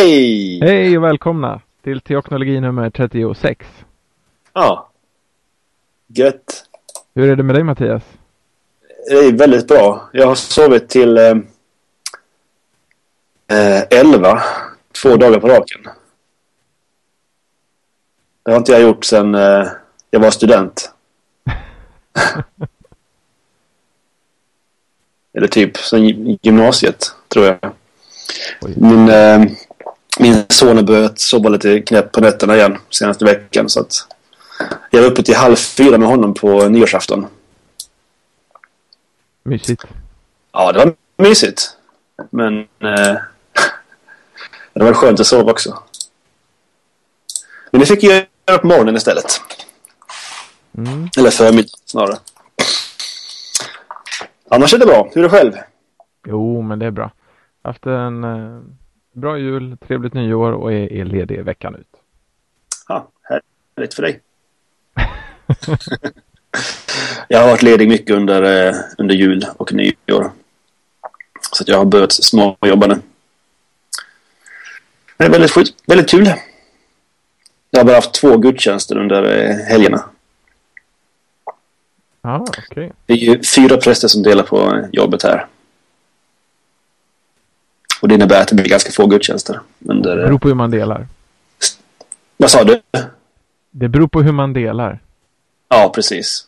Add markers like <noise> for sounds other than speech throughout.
Hej! Hej och välkomna till teoknologi nummer 36. Ja. Gött. Hur är det med dig Mattias? Det är väldigt bra. Jag har sovit till eh, eh, 11. Två dagar på raken. Det har inte jag gjort sedan eh, jag var student. <laughs> Eller typ sen gymnasiet, tror jag. Oj. Min, eh, min son har börjat sova lite knäpp på nätterna igen senaste veckan. Så att jag var uppe till halv fyra med honom på nyårsafton. Mysigt. Ja, det var mysigt. Men eh, <laughs> det var skönt att sova också. Men det fick jag göra på morgonen istället. Mm. Eller förmiddag snarare. Annars är det bra. Hur är det själv? Jo, men det är bra. Haft en eh, bra jul, trevligt nyår och är, är ledig veckan ut. Ja, härligt för dig. <laughs> jag har varit ledig mycket under, eh, under jul och nyår. Så jag har börjat småjobba nu. Det är väldigt, skit, väldigt kul. Jag har bara haft två gudstjänster under eh, helgerna. Ja, okej. Det är ju fyra präster som delar på eh, jobbet här. Och det innebär att det blir ganska få gudstjänster. Under, Det beror på hur man delar. vad sa du? Det beror på hur man delar. Ja, precis.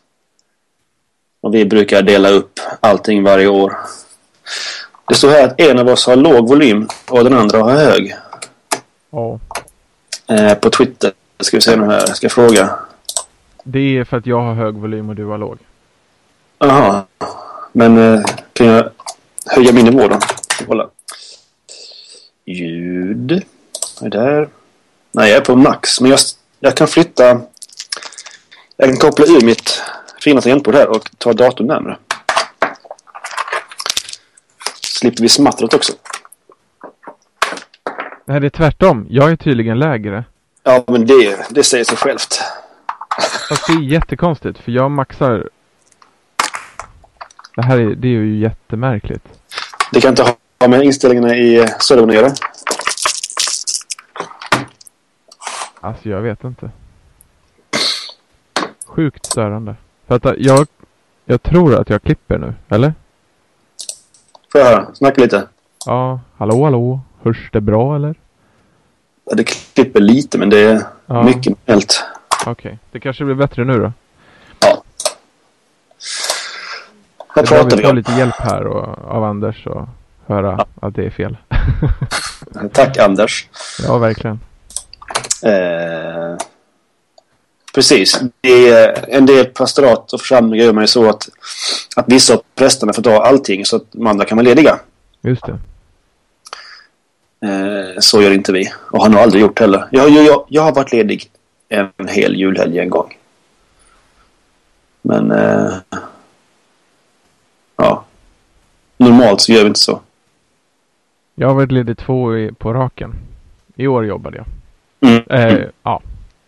Och vi brukar dela upp allting varje år. Det står här att en av oss har låg volym och den andra har hög. Ja. Eh, på Twitter. Ska vi se nu här. Jag ska fråga. Det är för att jag har hög volym och du har låg. Jaha. Men eh, kan jag höja min nivå då? Kolla. Ljud. Är där? Nej, jag är på max. Men jag, jag kan flytta. Jag kan koppla ur mitt fina tangentbord här och ta datorn närmare. Slipper vi smattret också. Nej, det är tvärtom. Jag är tydligen lägre. Ja, men det, det säger sig självt. Fast det är jättekonstigt för jag maxar. Det här är, det är ju jättemärkligt. Det kan inte ha med inställningarna i servern att göra. Alltså jag vet inte. Sjukt störande. För att jag, jag tror att jag klipper nu, eller? Får jag höra? Snacka lite. Ja, hallå hallå. Hörs det bra eller? Ja, Det klipper lite, men det är Ja. mycket helt. Okej, det kanske blir bättre nu då. Ja. Vad pratar vi vi får om? lite hjälp här och, av Anders och höra att det är fel. <laughs> Tack, Anders. ja, verkligen. Eh, precis. Det en del pastorat och församlingar gör man ju så att, att vissa av prästerna får ta allting så att de andra kan vara lediga. Just det. Eh, så gör inte vi. Och har nog aldrig gjort heller. Jag, jag, jag, jag har varit ledig en hel julhelg en gång. Men... Eh, ja. Normalt så gör vi inte så. Jag har varit ledig två i, på raken. I år jobbade jag. Mm. Eh, ja,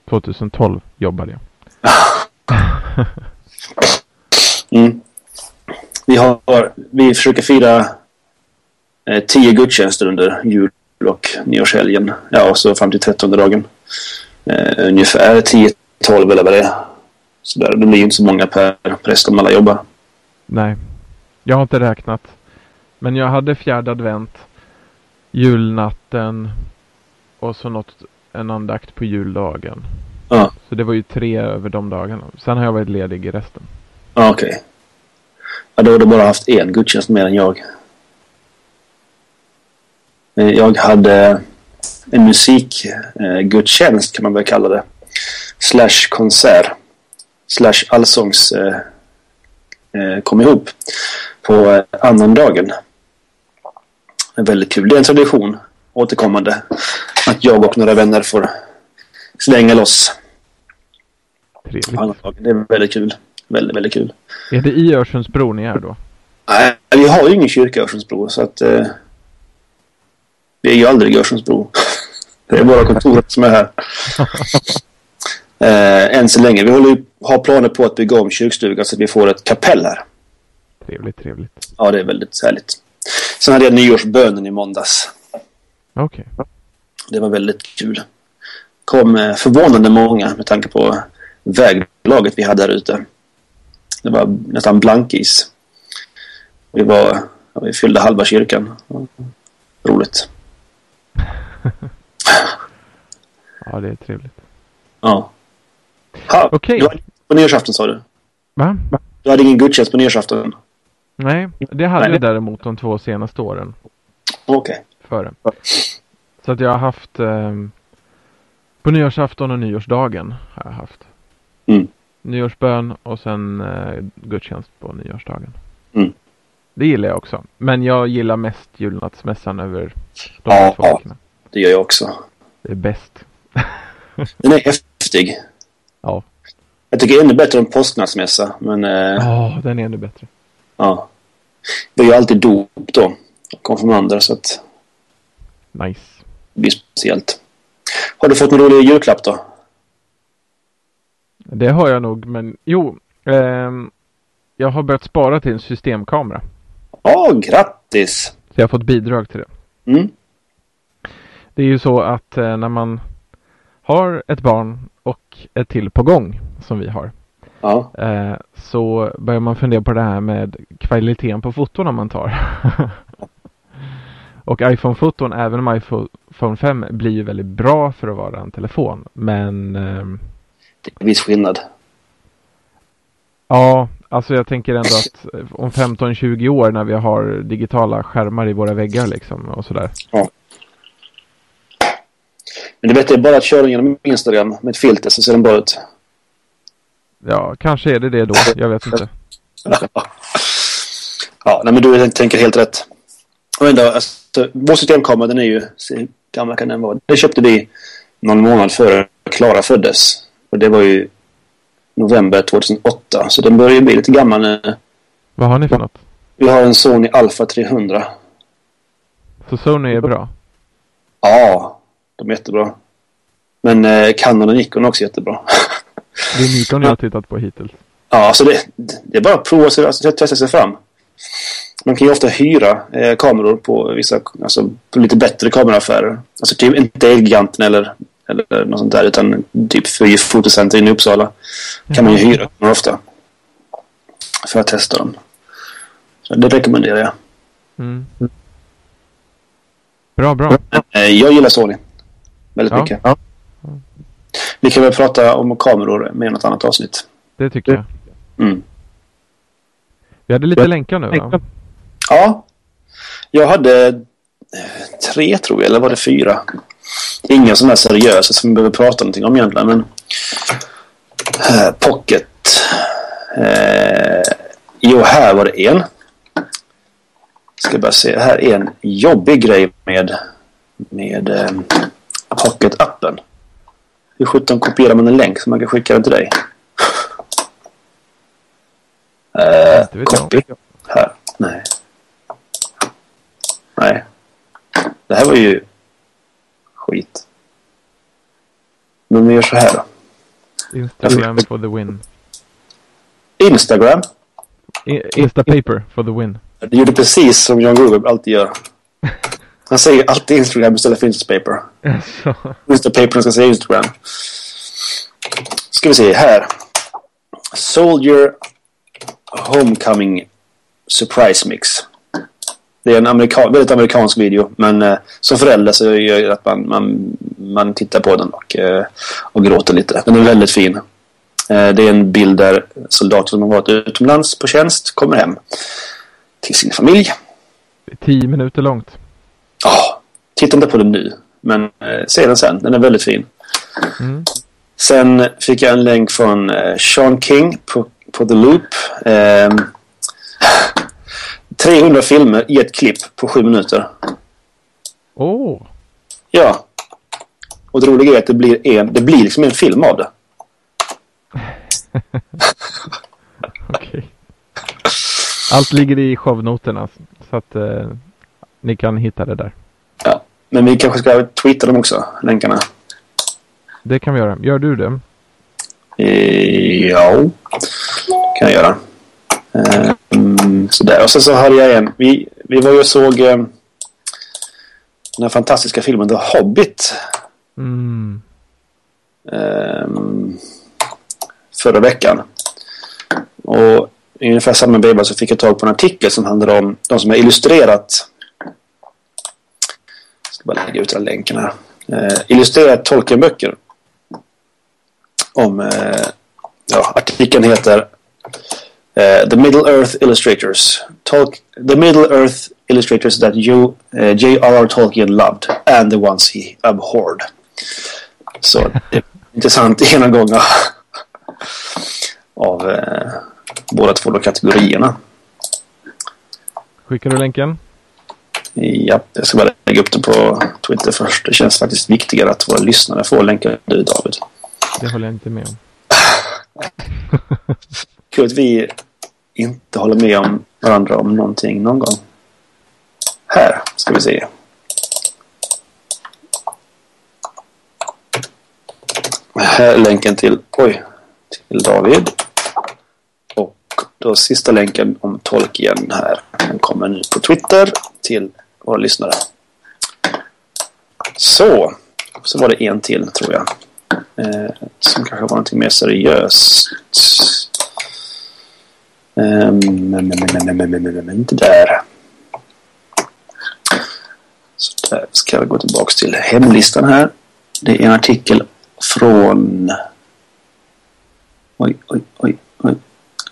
2012 jobbade jag. <laughs> Mm. Vi, har, vi försöker fira eh, tio gudstjänster under jul och nyårshelgen. Ja, och så fram till trettonde dagen. Eh, ungefär 10-12 eller vad det är. Så där, det blir ju inte så många per präst om alla jobbar. Nej, jag har inte räknat. Men jag hade fjärde advent, julnatten och så något, en andakt på juldagen. Ja, Så det var ju tre över de dagarna. Sen har jag varit ledig i resten. ja okej. Ja, då har du bara haft en gudstjänst mer än jag. Eh, Jag hade en musikgudstjänst kan man väl kalla det. Slash konsert. Slash allsångs eh, eh, kom ihop på eh, annandagen. Väldigt kul. Det är en tradition återkommande att jag och några vänner får slänga loss Trevligt. Det är väldigt kul. Väldigt, väldigt kul. Är det i Örsundsbro ni är då? Nej, vi har ju ingen kyrka i Örsundsbro så att eh, vi är ju aldrig i Örsundsbro. <laughs> Det är bara kontoret som är här. <laughs> Eh, än så länge. Vi håller ju, har planer på att bygga om kyrkstugan så att vi får ett kapell här. Trevligt, trevligt. Ja, det är väldigt härligt. Sen hade jag nyårsbönen i måndags. Okej. Det var väldigt kul. kom eh, förvånande många med tanke på väglaget vi hade här ute. Det var nästan blankis. Vi, var, vi fyllde halva kyrkan. Roligt. <laughs> ja, det är trevligt. Ja. Ha, Okej. Okay. På nyårsafton sa du? Va? Du hade ingen gudstjänst på nyårsafton? Nej, det hade jag däremot de två senaste åren. Okej. Okay. Före. Så att jag har haft eh, på nyårsafton och nyårsdagen har jag haft. Mm. Nyårsbön och sen eh, gudstjänst på nyårsdagen. Mm. Det gillar jag också. Men jag gillar mest julnattsmässan över de ja, två veckorna. Ja, det gör jag också. Det är bäst. <laughs> Den är häftig. Ja. Jag tycker ännu bättre om påsknattsmässa. Men... Eh, ja, eh, den är ännu bättre. Ja. Det är ju alltid dop då. Konfirmander så att... Nice. Det blir speciellt. Har du fått någon rolig julklapp då? Det har jag nog, men jo. Eh, jag har börjat spara till en systemkamera. Ja, oh, grattis! Så jag har fått bidrag till det. Mm. Det är ju så att eh, när man har ett barn och ett till på gång som vi har. Ja. Eh, så börjar man fundera på det här med kvaliteten på fotona man tar. <laughs> och iPhone-foton, även om iPhone 5 blir ju väldigt bra för att vara en telefon. Men... Eh, det är en viss skillnad. Ja, alltså jag tänker ändå att om 15-20 år när vi har digitala skärmar i våra väggar liksom och sådär. Ja. Men det är bara att köra genom Instagram med ett filter så ser den bra ut. Ja, kanske är det det då. Jag vet inte. ja, nej, men du tänker helt rätt. Och ändå, alltså, vår systemkamera den är ju, hur gammal kan den vara? Det köpte vi någon månad före Klara föddes. Och det var ju november 2008. Så den börjar ju bli lite gammal nu. Vad har ni för något? Vi har en Sony Alpha 300. Så Sony är bra? Ja, de är jättebra. Men eh, Canon och Nikon är också jättebra. <laughs> Det är Nikon jag har tittat på hittills. Ja, alltså det, det är bara att prova sig, alltså, testa sig fram. Man kan ju ofta hyra eh, kameror på vissa, alltså på lite bättre kameraaffärer. Alltså typ inte Elgiganten eller, eller något sånt där utan typ för fotocenter inne i Uppsala. Kan man ju hyra kameror ofta. För att testa dem. Så det rekommenderar jag. Mm. Bra, bra. Eh, jag gillar Sony. Väldigt ja. mycket. Ja. Vi kan väl prata om kameror med något annat avsnitt. Det tycker jag. Mm. Vi hade lite länkar nu va? Ja. Jag hade eh, tre tror jag, eller var det fyra? Inga som är seriösa som vi behöver prata någonting om egentligen. Men uh, Pocket. Uh, jo, här var det en. Ska bara se. Här är en jobbig grej med, med uh, Pocket-appen. Hur sjutton kopierar man en länk så man kan skicka den till dig? Uh, copy. Här. Nej. Nej. Det här var ju skit. Men vi gör så här då. Instagram for the win. Instagram? Instapaper for the win. Det gjorde precis som John Gruber alltid gör. <laughs> Han säger alltid Instagram istället för Instapaper. Instapaper ska säga Instagram. Ska vi se här. Soldier Homecoming Surprise Mix. Det är en amerika väldigt amerikansk video. Men eh, som förälder så gör det att man, man, man tittar på den och, eh, och gråter lite. Den är väldigt fin. Eh, det är en bild där soldater som har varit utomlands på tjänst kommer hem till sin familj. Tio minuter långt. Ja, oh, titta inte på den nu. Men eh, se den sen. Den är väldigt fin. Mm. Sen fick jag en länk från eh, Sean King på, på The Loop. <sighs> Eh, 300 filmer i ett klipp på sju minuter. Oh. Ja. Och det roliga är att det blir, en, det blir liksom en film av det. <laughs> Okej. Okay. Allt ligger i shownoterna så att eh, ni kan hitta det där. Ja, men vi kanske ska twittra dem också, länkarna. Det kan vi göra. Gör du det? E ja, kan jag göra. Um, sådär. Och sen så hade jag en. Vi, vi var ju och såg um, den här fantastiska filmen The Hobbit. Mm. Um, förra veckan. Och i ungefär samma veva så fick jag tag på en artikel som handlar om de som har illustrerat. Ska bara lägga ut den länken här. Illustrerar eh, illustrerat Tolkienböcker. Om, eh, ja, artikeln heter eh, The Middle Earth Illustrators. Tolk the Middle Earth Illustrators that you, eh, J.R.R. Tolkien loved and the ones he abhorred. Så det är intressant genomgång av, av eh, båda två kategorierna. Skickar du länken? Ja, jag ska bara lägga upp det på Twitter först. Det känns faktiskt viktigare att våra lyssnare får länkar du David. Det håller jag inte med om. <laughs> Kul att vi inte håller med om varandra om någonting någon gång. Här ska vi se. Här är länken till, oj, till David. Och då sista länken om Tolkien här. Den kommer nu på Twitter till våra lyssnare. Så. Så var det en till tror jag. Eh, som kanske var någonting mer seriöst. Eh, men, men, men, inte där. Så där ska jag gå tillbaka till hemlistan här. Det är en artikel från... Oj, oj, oj, oj.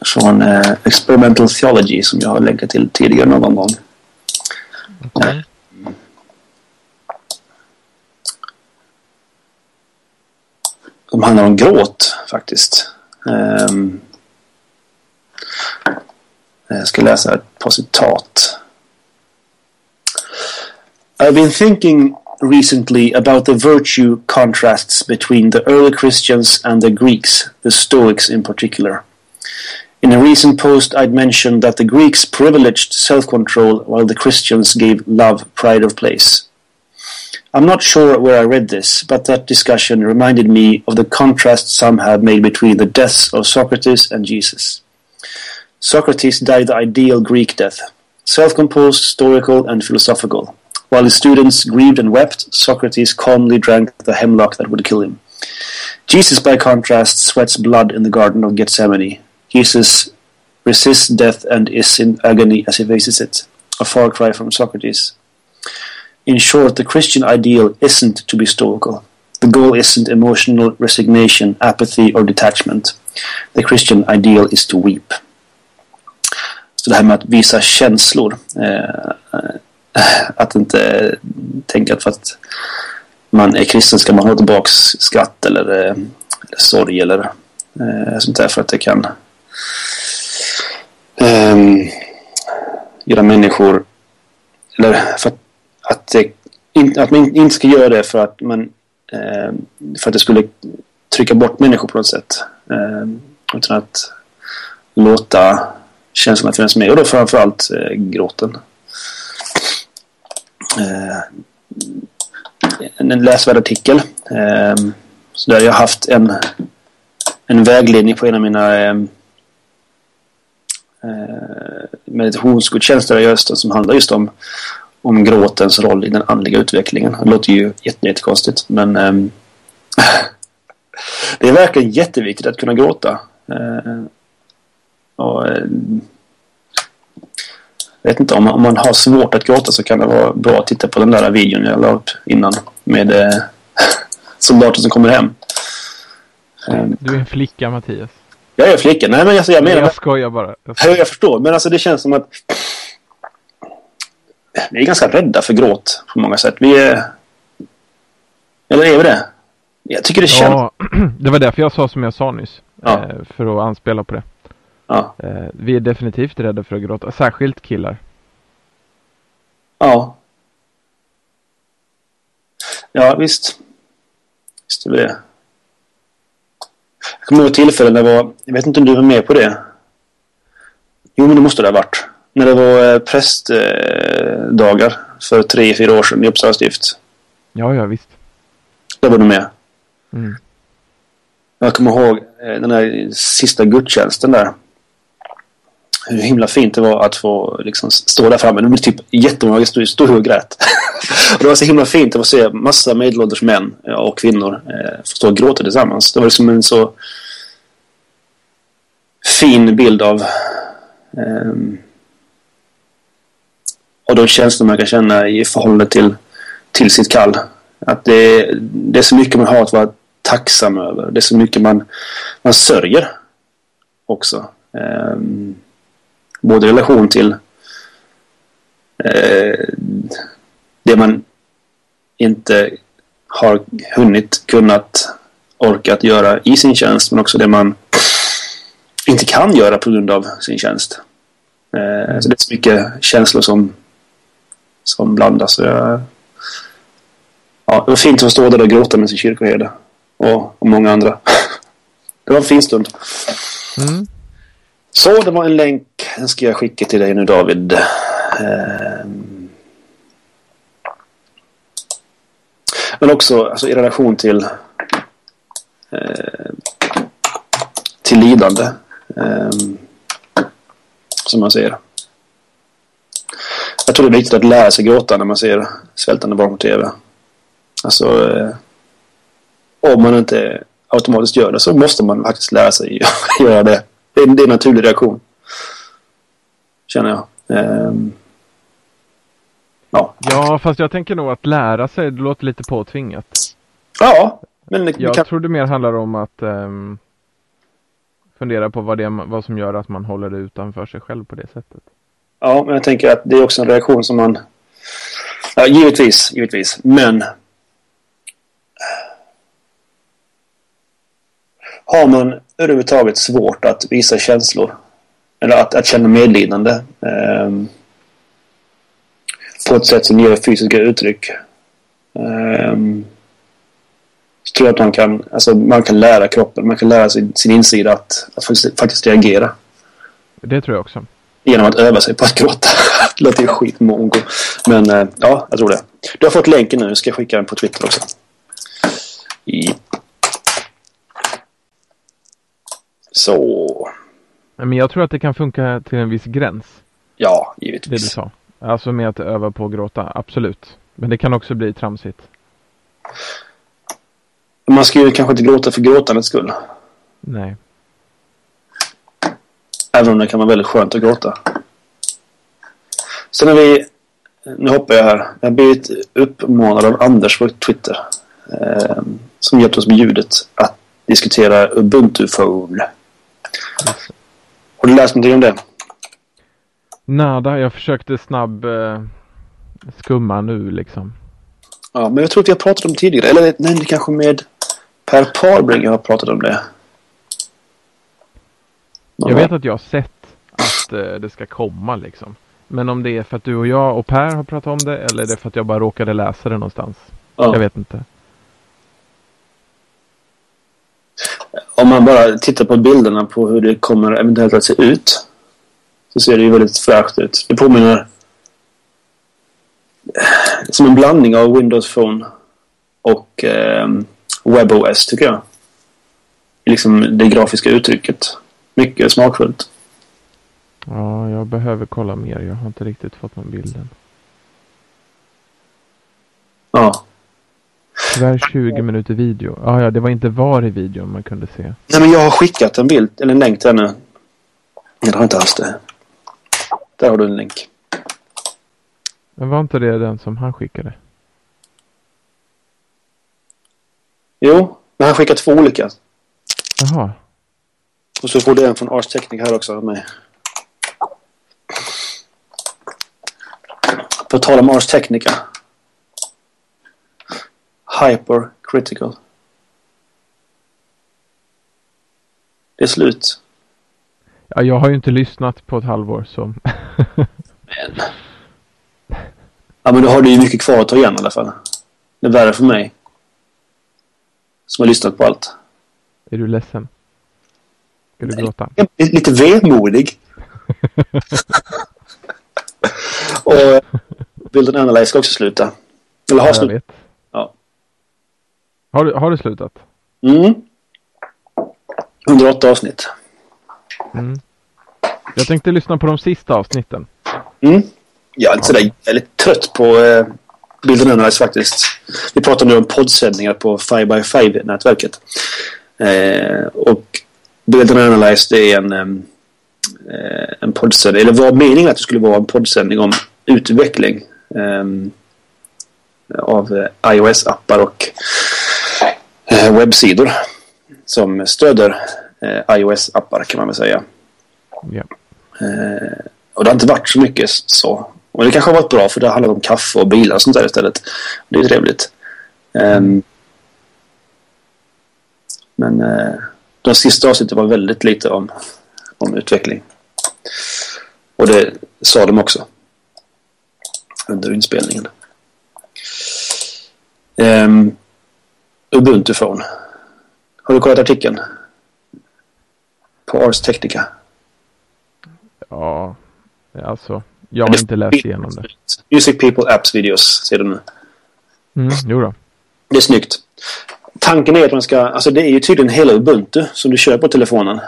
Från eh, Experimental Theology som jag har länkat till tidigare någon gång. Okay. De handlar om gråt faktiskt. Um, jag ska läsa ett par citat. I've been thinking recently about the virtue contrasts between the early Christians and the Greeks, the Stoics in particular. In a recent post, I'd mentioned that the Greeks privileged self control while the Christians gave love pride of place. I'm not sure where I read this, but that discussion reminded me of the contrast some have made between the deaths of Socrates and Jesus. Socrates died the ideal Greek death, self composed, stoical, and philosophical. While his students grieved and wept, Socrates calmly drank the hemlock that would kill him. Jesus, by contrast, sweats blood in the Garden of Gethsemane. Jesus resists death and is in agony as he faces it, a far cry from Socrates. In short, the Christian ideal isn't to be stoical. The goal isn't emotional resignation, apathy, or detachment. The Christian ideal is to weep. Så det här med att visa känslor. Eh, eh att inte eh, tänka att för att man är kristen ska man ha tillbaks skratt eller, eh, eller sorg eller eh, sånt där för att det kan um, göra människor eller för att, att, det, att man inte ska göra det för att man Um, för att det skulle trycka bort människor på något sätt. Um, utan att låta känslorna finnas med och då framförallt eh, gråten. Eh, en läsvärd artikel. Eh, så där jag har haft en, en vägledning på en av mina eh, meditationsgudstjänster i Öster som handlar just om, om gråtens roll i den andliga utvecklingen. Det låter ju jättekonstigt men eh, <laughs> det är verkligen jätteviktigt att kunna gråta. Eh, och, eh, jag vet inte, om man, om man har svårt att gråta så kan det vara bra att titta på den där videon jag la upp innan med eh, <laughs> soldater som kommer hem. Du är en flicka Mattias. Jag är flicka. Nej men alltså, jag menar... Jag skojar bara. Jag, skojar. jag förstår. Men alltså det känns som att vi är ganska rädda för gråt på många sätt. Vi är... Eller är vi det? Jag tycker det känns... Ja, <clears throat> det var därför jag sa som jag sa nyss. Ja. Eh, för att anspela på det. Ja. Eh, vi är definitivt rädda för att gråta. Särskilt killar. Ja. Ja, visst. Visst är det. Jag kommer ihåg tillfällen när det var... Jag vet inte om du var med på det. Jo, men det måste det ha varit. När det var eh, prästdagar för tre, fyra år sedan i Uppsala stift. Ja, ja, visst. Där var du med. Mm. Jag kommer ihåg eh, den där sista gudstjänsten där hur himla fint det var att få liksom stå där framme. Det var typ jättemånga stod, stod och grät. <laughs> och det var så himla fint att se massa medelålders män och kvinnor eh, få stå och gråta tillsammans. Det var liksom en så fin bild av eh, av de känslor man kan känna i förhållande till, till sitt kall. Att det, det är så mycket man har att vara tacksam över. Det är så mycket man, man sörjer också. Eh, både i relation till eh, det man inte har hunnit, kunnat, orkat göra i sin tjänst men också det man inte kan göra på grund av sin tjänst. Eh, så det är så mycket känslor som, som blandas. Jag, ja, det var fint att få stå där och gråta med sin kyrkoherde. Och, och många andra. <laughs> det var en fin stund. Mm. Så det var en länk. Den ska jag skicka till dig nu David. Ehm. Men också alltså, i relation till eh, till lidande. Eh, som man ser. Jag tror det är viktigt att lära sig gråta när man ser svältande barn på tv. Alltså eh, om man inte automatiskt gör det så måste man faktiskt lära sig <laughs> göra det. Det är, det är en naturlig reaktion. Känner jag. Um, ja. ja, fast jag tänker nog att lära sig, det låter lite påtvingat. Ja, men det, Jag kan... tror det mer handlar om att um, fundera på vad, det, vad som gör att man håller det utanför sig själv på det sättet. Ja, men jag tänker att det är också en reaktion som man... Ja, givetvis, givetvis. Men har man överhuvudtaget svårt att visa känslor eller att, att känna medlidande eh, på ett sätt som ger fysiska uttryck eh, så tror jag att man kan, alltså, man kan lära kroppen, man kan lära sin, sin insida att, att faktiskt, faktiskt reagera. Det tror jag också. Genom att öva sig på att gråta. <laughs> det låter ju skitmongo. Men eh, ja, jag tror det. Du har fått länken nu, ska jag skicka den på Twitter också. I Så. Men jag tror att det kan funka till en viss gräns. Ja, givetvis. Det du sa. Alltså med att öva på att gråta, absolut. Men det kan också bli tramsigt. Man ska ju kanske inte gråta för gråtandets skull. Nej. Även om det kan vara väldigt skönt att gråta. Sen har vi, nu hoppar jag här, jag har blivit uppmanad av Anders på Twitter. Eh, som hjälpt oss med ljudet. Att diskutera Ubuntu Phone. Har du läst någonting om det? Nada, jag försökte snabb eh, skumma nu liksom. Ja, men jag tror att vi har pratat om det tidigare. Eller nej, det kanske med Per Parbringer har pratat om det. Jag vet att jag har sett att eh, det ska komma liksom. Men om det är för att du och jag och Per har pratat om det eller är det för att jag bara råkade läsa det någonstans? Ja. Jag vet inte. Om man bara tittar på bilderna på hur det kommer eventuellt att se ut så ser det ju väldigt fräscht ut. Det påminner som en blandning av Windows Phone och eh, WebOS tycker jag. Liksom det grafiska uttrycket. Mycket smakfullt. Ja, jag behöver kolla mer. Jag har inte riktigt fått någon bilden. Ja. Tyvärr 20 minuter video. Ah, ja, det var inte var i videon man kunde se. Nej, men jag har skickat en bild, eller en länk till henne. Jag har inte alls det. Där har du en länk. Men var inte det den som han skickade? Jo, men han skickade två olika. Jaha. Och så får du en från Ars Technic här också av mig. På tal om Ars Technica. Hypercritical. Det är slut. Ja, jag har ju inte lyssnat på ett halvår så. men. Ja, men då har du ju mycket kvar att ta igen i alla fall. Det är värre för mig. Som har lyssnat på allt. Är du ledsen? Ska du gråta? Jag är lite vemodig. <laughs> och Build Analyze ska också sluta. Eller har ja, slutat. Har du, har du slutat? Mm. 108 avsnitt. Mm. Jag tänkte lyssna på de sista avsnitten. Mm. Jag är lite, sådär, jag är lite trött på, eh, Build Analyze faktiskt. Vi pratar nu om poddsändningar på 5x5-nätverket. Eh, och Build Analyze det är en, eh, en poddsändning, eller var meningen att det skulle vara en poddsändning om utveckling eh, av iOS-appar och webbsidor som stöder eh, iOS-appar kan man väl säga. Ja. Eh, och det har inte varit så mycket så. Och det kanske har varit bra för det handlar om kaffe och bilar och sånt där istället. Det är trevligt. Um, men uh, de sista avsnitten var väldigt lite om, om utveckling. Och det sa de också. Under inspelningen. Um, Ubuntu Phone. Har du kollat artikeln? På Ars Technica. Ja, alltså. Jag har inte läst igenom det. Music People Apps Videos ser du nu. Mm, jo då. Det är snyggt. Tanken är att man ska... Alltså det är ju tydligen hela Ubuntu som du kör på telefonen.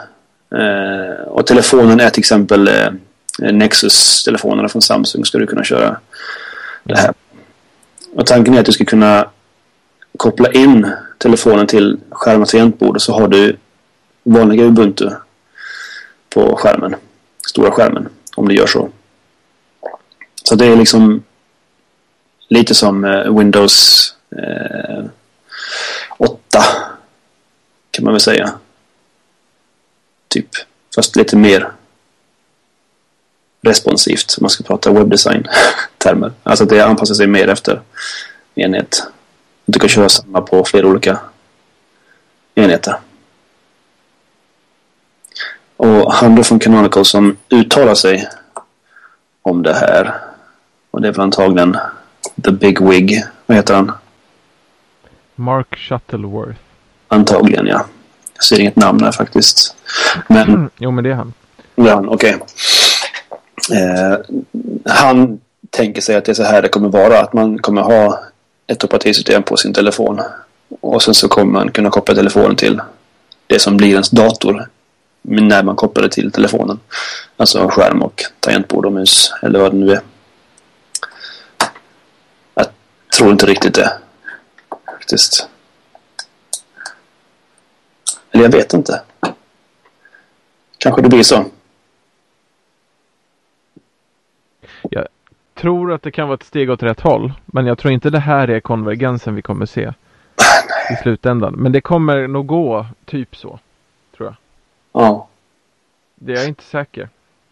Eh, och telefonen är till exempel eh, Nexus-telefonerna från Samsung ska du kunna köra det här. Och tanken är att du ska kunna koppla in telefonen till skärmens tangentbord så har du vanliga Ubuntu på skärmen. Stora skärmen. Om du gör så. Så det är liksom lite som eh, Windows eh, 8 kan man väl säga. Typ. Fast lite mer responsivt om man ska prata webbdesign-termer. Alltså det anpassar sig mer efter enhet. Du kan köra samma på flera olika enheter. Och han då från Canonical som uttalar sig om det här. Och det är väl antagligen The Big Wig. Vad heter han? Mark Shuttleworth. Antagligen ja. Jag ser inget namn här faktiskt. Men... Mm, <clears throat> jo men det är han. Det är han, okej. Okay. Eh, han tänker sig att det är så här det kommer vara. Att man kommer ha ett operativsystem på sin telefon. Och sen så kommer man kunna koppla telefonen till det som blir ens dator. När man kopplar det till telefonen. Alltså skärm och tangentbord och mus. Eller vad det nu är. Jag tror inte riktigt det. Faktiskt. Eller jag vet inte. Kanske det blir så. Jag tror att det kan vara ett steg åt rätt håll. Men jag tror inte det här är konvergensen vi kommer se. I slutändan. Men det kommer nog gå typ så. Tror jag. Ja. Det är jag inte säker.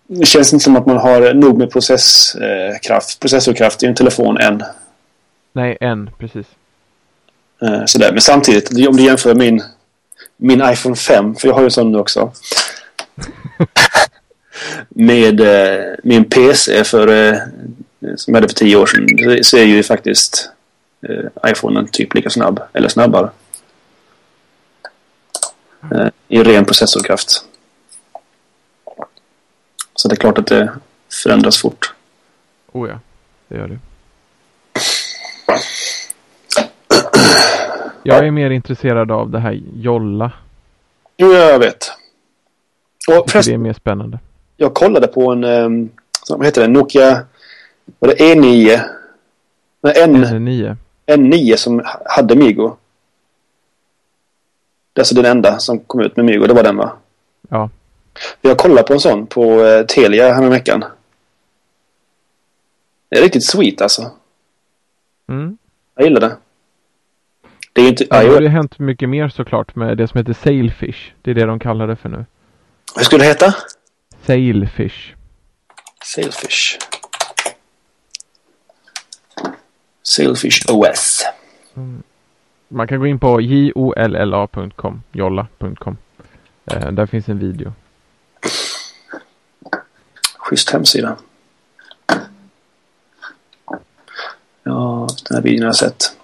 Det känns inte som att man har nog med processkraft, processorkraft i en telefon än. Nej, än, precis. Eh, sådär. Men samtidigt, om du jämför min, min iPhone 5, för jag har ju en sån nu också. <laughs> med eh, min PC för, eh, som jag hade för tio år sedan. Så är ju faktiskt eh, iPhonen typ lika snabb, eller snabbare. Eh, I ren processorkraft. Så det är klart att det förändras fort. Oh ja, det gör det. Jag är mer intresserad av det här Jolla. Jo, jag vet. Och förresten, det är mer spännande. Jag kollade på en, um, vad heter det, Nokia, var det E9? Nej, N, N9. N9 som hade Migo. Det är alltså den enda som kom ut med Migo, det var den va? Ja. Jag kollade på en sån på eh, Telia här veckan. Det är riktigt sweet alltså. Mm. Jag gillar det. Det är inte... Ja, det har ju hänt mycket mer såklart med det som heter Sailfish. Det är det de kallar det för nu. Hur skulle det heta? Sailfish. Sailfish. Sailfish OS. Mm. Man kan gå in på jolla.com, jolla.com. Eh, där finns en video. Schysst hemsida. Ja, den här videon har jag sett.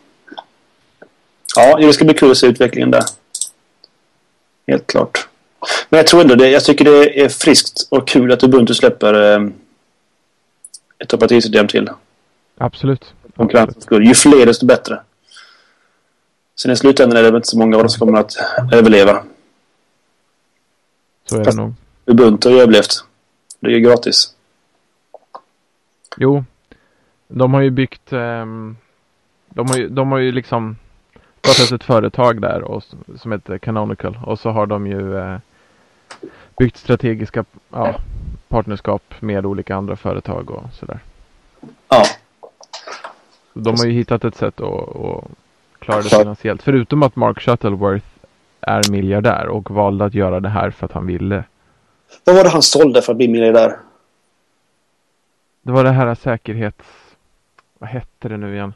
Ja, det ska bli kul att se utvecklingen där. Helt klart. Men jag tror ändå det. Jag tycker det är friskt och kul att Ubuntu släpper eh, ett operativsystem till. Absolut. Konkurrensens skull. Ju fler desto bättre. Sen i slutändan är det inte så många av dem som kommer att överleva. Så är det nog. Ubuntu har ju överlevt. Det är ju gratis. Jo. De har ju byggt um, De har ju, de har ju liksom startat ett företag där och, som heter Canonical och så har de ju eh, byggt strategiska ja, partnerskap med olika andra företag och sådär. Ja. De har ju hittat ett sätt att, att klara det finansiellt. Förutom att Mark Shuttleworth är miljardär och valde att göra det här för att han ville. Vad var det han sålde för att bli miljardär? Det var det här säkerhets... Vad hette det nu igen?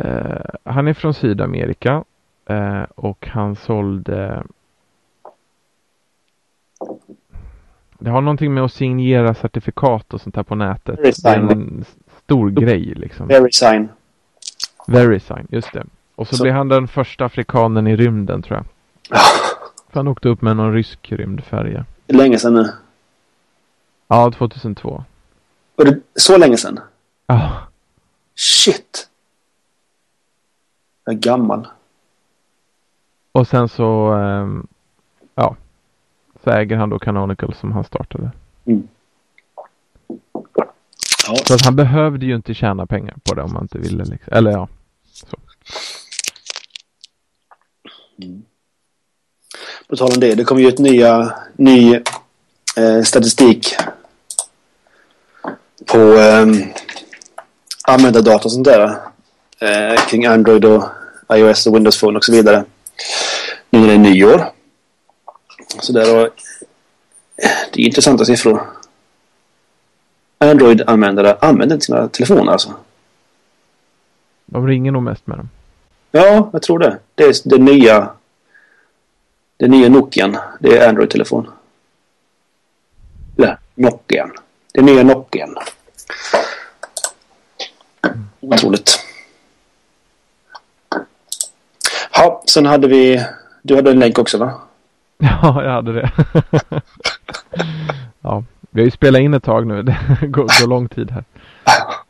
Uh, han är från Sydamerika uh, och han sålde Det har någonting med att signera certifikat och sånt här på nätet. En stor grej liksom. Verisign. Verisign, just det. Och så, så. blev han den första afrikanen i rymden tror jag. För han åkte upp med någon rysk rymdfärja. Länge sedan nu. Ja, 2002. Var det så länge sedan? Ja. Shit. Jag är gammal. Och sen så, um, ja. Så äger han då Canonical som han startade. Mm. Ja. Så att han behövde ju inte tjäna pengar på det om han inte ville. Liksom. Eller ja. Så. Mm. På tal om det, det kommer ju ett nya, ny eh, statistik på eh, användardata och sånt där. Eh, kring Android och iOS och Windows Phone och så vidare. Nu när det är nyår. Så där och, det är intressanta siffror. Android-användare använder inte sina telefoner alltså. De ringer nog mest med dem. Ja, jag tror det. Det är det nya. Det nya Nokian. Det är Android-telefon. Eller Nokian. Det nya Nokian. Otroligt. Ja, sen hade vi... Du hade en länk också va? <laughs> Ja, jag hade det. <laughs> ja, vi har ju spelat in ett tag nu. <laughs> Det går, går lång tid här.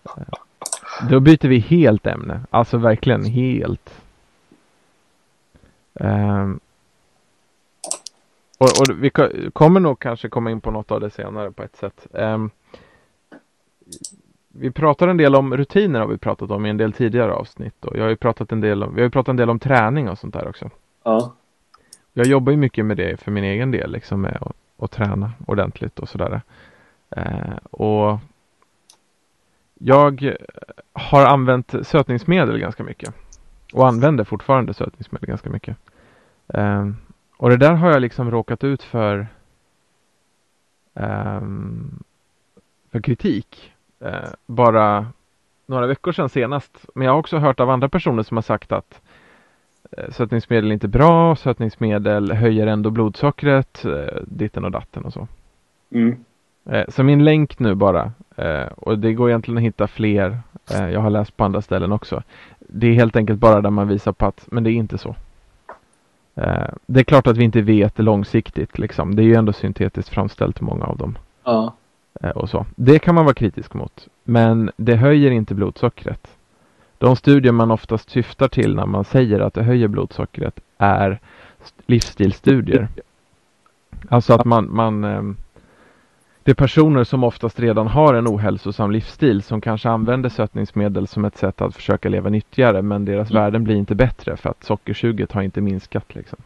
<laughs> Då byter vi helt ämne. Alltså verkligen helt. Um, och, och, vi kommer nog kanske komma in på något av det senare på ett sätt. Um, vi pratar en del om rutiner har vi pratat om i en del tidigare avsnitt. Och jag har ju pratat en del om, vi har ju pratat en del om träning och sånt där också. Ja. Jag jobbar ju mycket med det för min egen del, liksom med att, och träna ordentligt och sådär. Eh, och jag har använt sötningsmedel ganska mycket. Och använder fortfarande sötningsmedel ganska mycket. Eh, och det där har jag liksom råkat ut för eh, för kritik. Eh, bara några veckor sedan senast. Men jag har också hört av andra personer som har sagt att sötningsmedel är inte bra, sötningsmedel höjer ändå blodsockret, uh, ditten och datten och så. Mm. Så min länk nu bara, och det går egentligen att hitta fler, jag har läst på andra ställen också. Det är helt enkelt bara där man visar på att, men det är inte så. Eh, det är klart att vi inte vet långsiktigt liksom. Det är ju ändå syntetiskt framställt många av dem. Ja. Eh, och så. Det kan man vara kritisk mot. Men det höjer inte blodsockret. De studier man oftast syftar till när man säger att det höjer blodsockret är livsstilsstudier. Alltså att man, man ehm, det är personer som oftast redan har en ohälsosam livsstil som kanske använder sötningsmedel som ett sätt att försöka leva nyttigare men deras mm. värden blir inte bättre för att sockersuget har inte minskat liksom.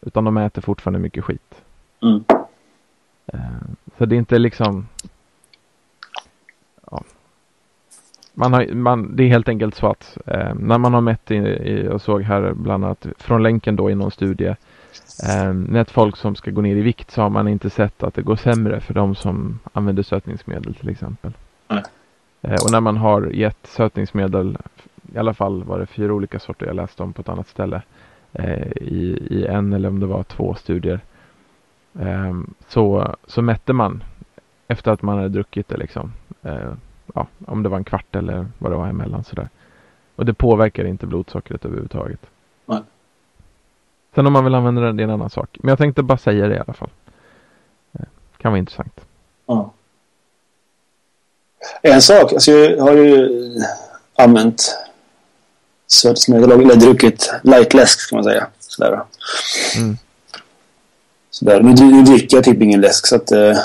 Utan de äter fortfarande mycket skit. Mm. Eh, så det är inte liksom ja. Man har, man, Det är helt enkelt så att eh, när man har mätt, i, i, jag såg här bland annat från länken då i någon studie Eh, med folk som ska gå ner i vikt så har man inte sett att det går sämre för de som använder sötningsmedel till exempel. Mm. Eh, och när man har gett sötningsmedel, i alla fall var det fyra olika sorter jag läste om på ett annat ställe, eh, i, i en eller om det var två studier, eh, så, så mätte man efter att man hade druckit det liksom, eh, ja, om det var en kvart eller vad det var emellan sådär. Och det påverkar inte blodsockret överhuvudtaget. Sen om man vill använda den, det är en annan sak. Men jag tänkte bara säga det i alla fall. Det eh, kan vara intressant. Ja. En sak, alltså jag har ju använt sötningsmedel eller druckit light läsk ska man säga. Sådär. Mm. Sådär. Nu, nu dricker jag typ ingen läsk så att eh,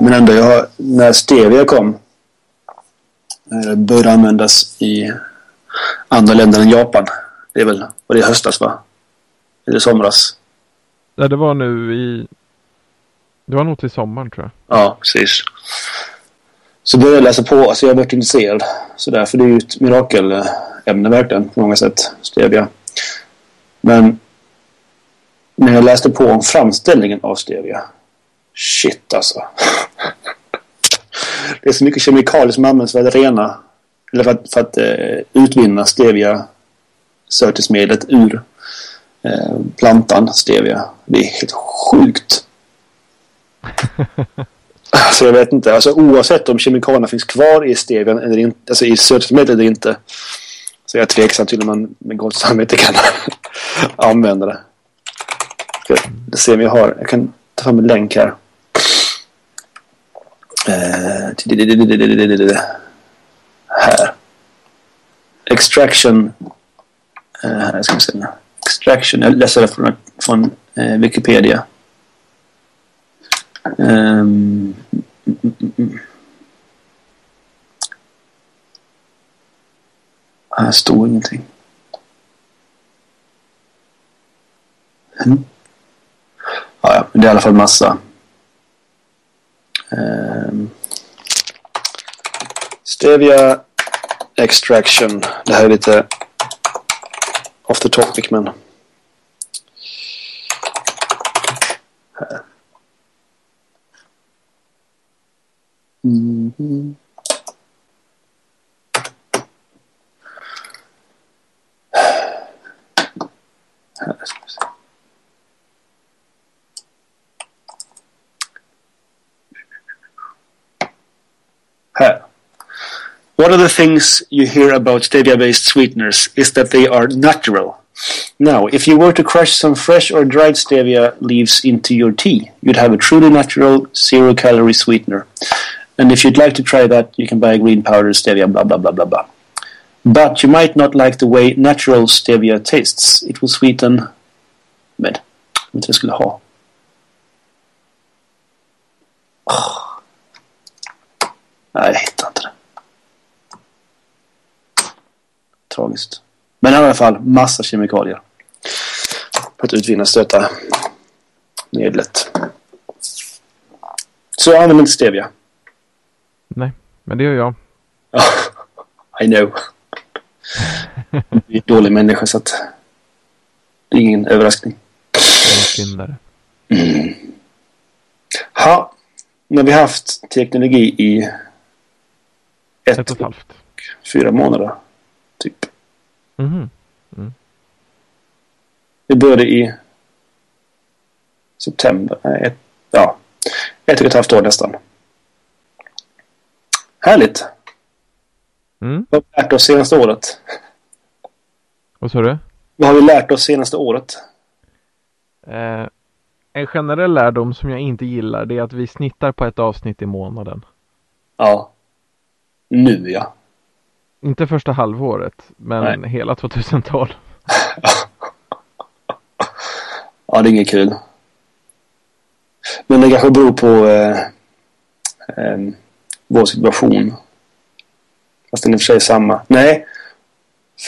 men ändå jag har, när stevia kom eh, bör användas i andra länder än Japan. Det är väl, var det i höstas va? Eller somras? Ja, det var nu i... Det var nog till sommaren tror jag. Ja, precis. Så började jag läsa på, alltså jag har varit intresserad. Så därför det är ju ett mirakelämne verkligen på många sätt, stevia. Men när jag läste på om framställningen av stevia. Shit alltså. <laughs> det är så mycket kemikalier som används för att rena eller för att, för att eh, utvinna stevia sötesmedlet ur eh, plantan stevia. Det är helt sjukt. <laughs> alltså jag vet inte. Alltså oavsett om kemikalierna finns kvar i stevian eller inte, alltså i sötesmedlet eller inte. Så jag är tveksam till om man med gott samvete kan <laughs> använda det. Ska se om jag har. Jag kan ta fram en länk här. Eh, här. Extraction. Eh, här ska vi se. Extraction. Jag läser det från, från eh, Wikipedia. Um, Här står ingenting. Mm. Ja, ja, det är i alla fall massa. Um, stevia extraction. Det här är lite off the topic men. Här. Mm -hmm. Här ska vi se. Här. One of the things you hear about stevia-based sweeteners is that they are natural. Now, if you were to crush some fresh or dried stevia leaves into your tea, you'd have a truly natural zero-calorie sweetener. And if you'd like to try that, you can buy a green powder stevia, blah, blah, blah, blah, blah. But you might not like the way natural stevia tastes. It will sweeten med. Om inte jag skulle ha. Oh. Nej, jag hittar inte det. Tragiskt. Men i alla fall massa kemikalier. För att utvinna stöta medlet. Så använd inte stevia. Nej, men det gör jag. <laughs> I know. Jag är en dålig människa så att det är ingen överraskning. Syndare. Mm. Ha, när vi haft teknologi i ett, ett och ett halvt. Fyra månader. Typ. Mm. Mm. Vi började i september. Ett, ja, ett och ett halvt år nästan. Härligt. Mm. Vad har vi lärt oss senaste året? Vad sa du? Vad har vi lärt oss senaste året? Eh, en generell lärdom som jag inte gillar det är att vi snittar på ett avsnitt i månaden. Ja. Nu ja. Inte första halvåret, men Nej. hela 2012. <laughs> ja, det är inget kul. Men det kanske beror på eh, eh, vår situation. Fast den är i och för sig samma. Nej,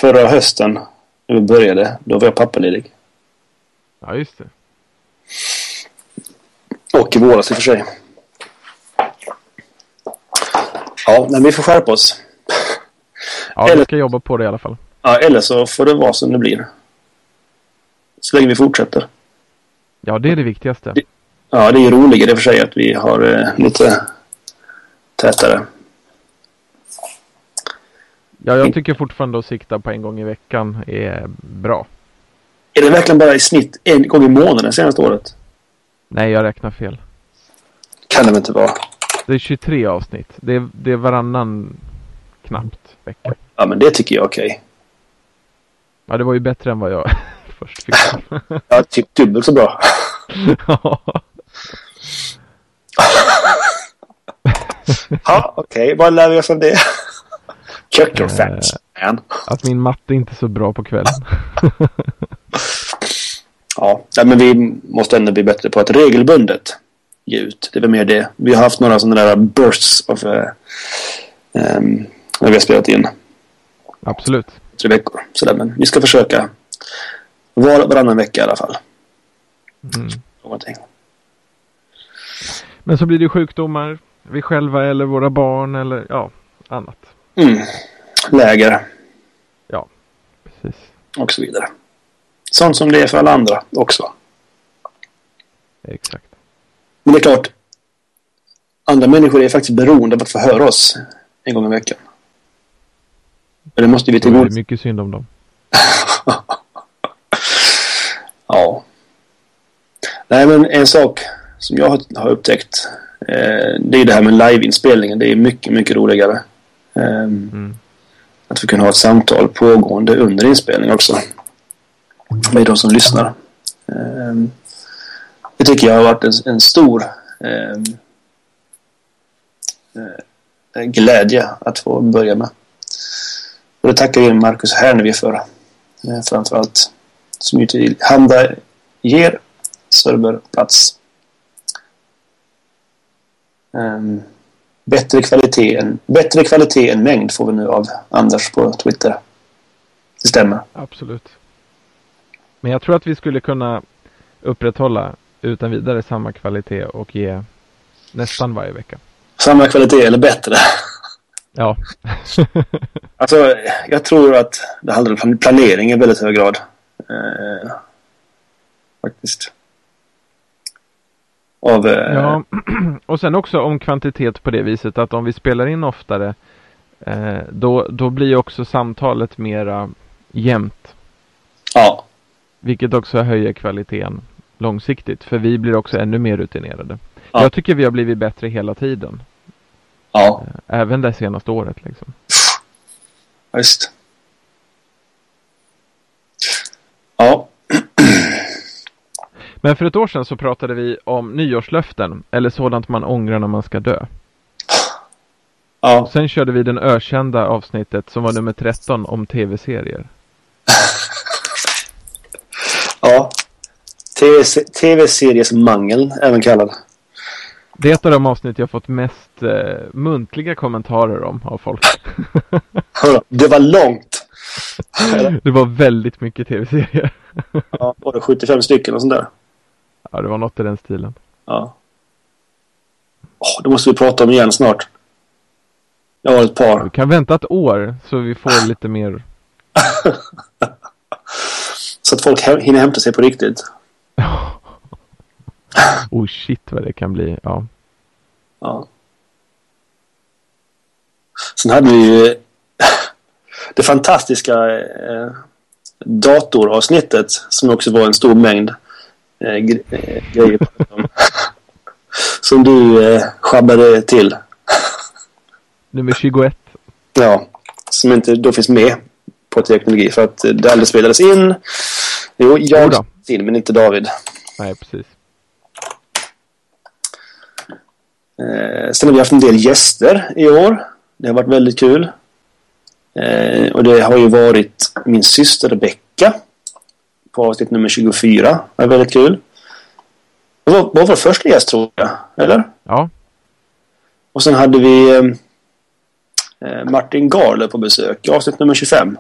förra hösten när vi började, då var jag pappaledig. Ja, just det. Och i våras i och för sig. Ja, men vi får skärpa oss. Ja, eller, vi ska jobba på det i alla fall. Ja, eller så får det vara som det blir. Så länge vi fortsätter. Ja, det är det viktigaste. Det, ja, det är roligare i och för sig att vi har eh, lite tätare. Ja, jag tycker fortfarande att sikta på en gång i veckan är bra. Är det verkligen bara i snitt en gång i månaden senaste året? Nej, jag räknar fel. Kan det väl inte vara? Det är 23 avsnitt. Det är, det är varannan knappt vecka. Ja, men det tycker jag är okej. Okay. Ja, det var ju bättre än vad jag <laughs> först fick. <laughs> ja, typ dubbelt så bra. <laughs> ja. ja, okej. Okay. Vad lär vi oss av det? Your facts, man. Att min matte inte är så bra på kvällen. ja, men vi måste ändå bli bättre på att regelbundet ge ut. Det väl mer det. Vi har haft några sådana där bursts av uh, um, när vi har spelat in. Absolut. Tre veckor. Sådär, men vi ska försöka var, varannan vecka i alla fall. Mm. Någonting. Men så blir det sjukdomar. Vi själva eller våra barn eller ja, annat. Mm. Läger Ja, precis. och så vidare. Sånt som det är för alla andra också. Exakt. Men det är klart, andra människor är faktiskt beroende av att få höra oss en gång i veckan. Men det måste vi Det är mycket synd om dem. <laughs> Ja. Nej, men en sak som jag har, upptäckt. Eh, det är det här med liveinspelningen. Det är mycket, mycket roligare. Eh, Mm. Att vi kan ha ett samtal pågående under inspelning också. Med de som lyssnar. Eh, tycker jag har varit en, en stor ehm, eh, eh, glädje att få börja med. Och det tackar vi Marcus Hernevi för. Eh, framförallt. Som ju tillhandager serverplats. Um, ehm, bättre, kvalitet än, bättre kvalitet än mängd får vi nu av Anders på Twitter. Det stämmer. Absolut. Men jag tror att vi skulle kunna upprätthålla utan vidare samma kvalitet och ge nästan varje vecka. Samma kvalitet eller bättre. <laughs> Ja, <laughs> Alltså, jag tror att det handlar om planering i väldigt hög grad. Eh, faktiskt. Av... Eh, ja. <clears throat> och sen också om kvantitet på det viset att om vi spelar in oftare eh, då, då blir också samtalet mera jämnt. ja. Vilket också höjer kvaliteten långsiktigt. För vi blir också ännu mer rutinerade. Ja. Jag tycker vi har blivit bättre hela tiden. Ja. Eh, Även det senaste året liksom. Visst. Ja. <clears throat> Men för ett år sedan så pratade vi om nyårslöften. Eller sådant man ångrar när man ska dö. Ja. Sen körde vi den ökända avsnittet som var nummer 13 om tv-serier. <laughs> Ja. TV- TV-seriesmangel, även kallad. Det är ett av de avsnitt jag fått mest eh, muntliga kommentarer om av folk. <laughs> Det var långt. <laughs> det var väldigt mycket tv-serier. <laughs> Ja, var det 75 stycken och sånt där? ja, det var något i den stilen. Ja. Åh, det måste vi prata om igen snart. Jag har ett par. Vi kan vänta ett år så vi får lite mer. Så att folk hinner hämta sig på riktigt. <laughs> oh shit vad det kan bli. Ja. Ja. Sen hade vi ju <laughs> det fantastiska eh, datoravsnittet som också var en stor mängd eh, eh, grejer som, <laughs> som du eh, sjabbade till. Nummer 21. Ja, som inte då finns med på teknologi för att eh, det aldrig spelades in. Jo, jag Jodå. spelade in men inte David. Nej precis. Eh, sen har vi haft en del gäster i år. Det har varit väldigt kul. Eh, och det har ju varit min syster Rebecka på avsnitt nummer 24. Det var väldigt kul. Det var, var vår första gäst tror jag, eller? Ja. Och sen hade vi eh, Martin Garle på besök i avsnitt nummer 25.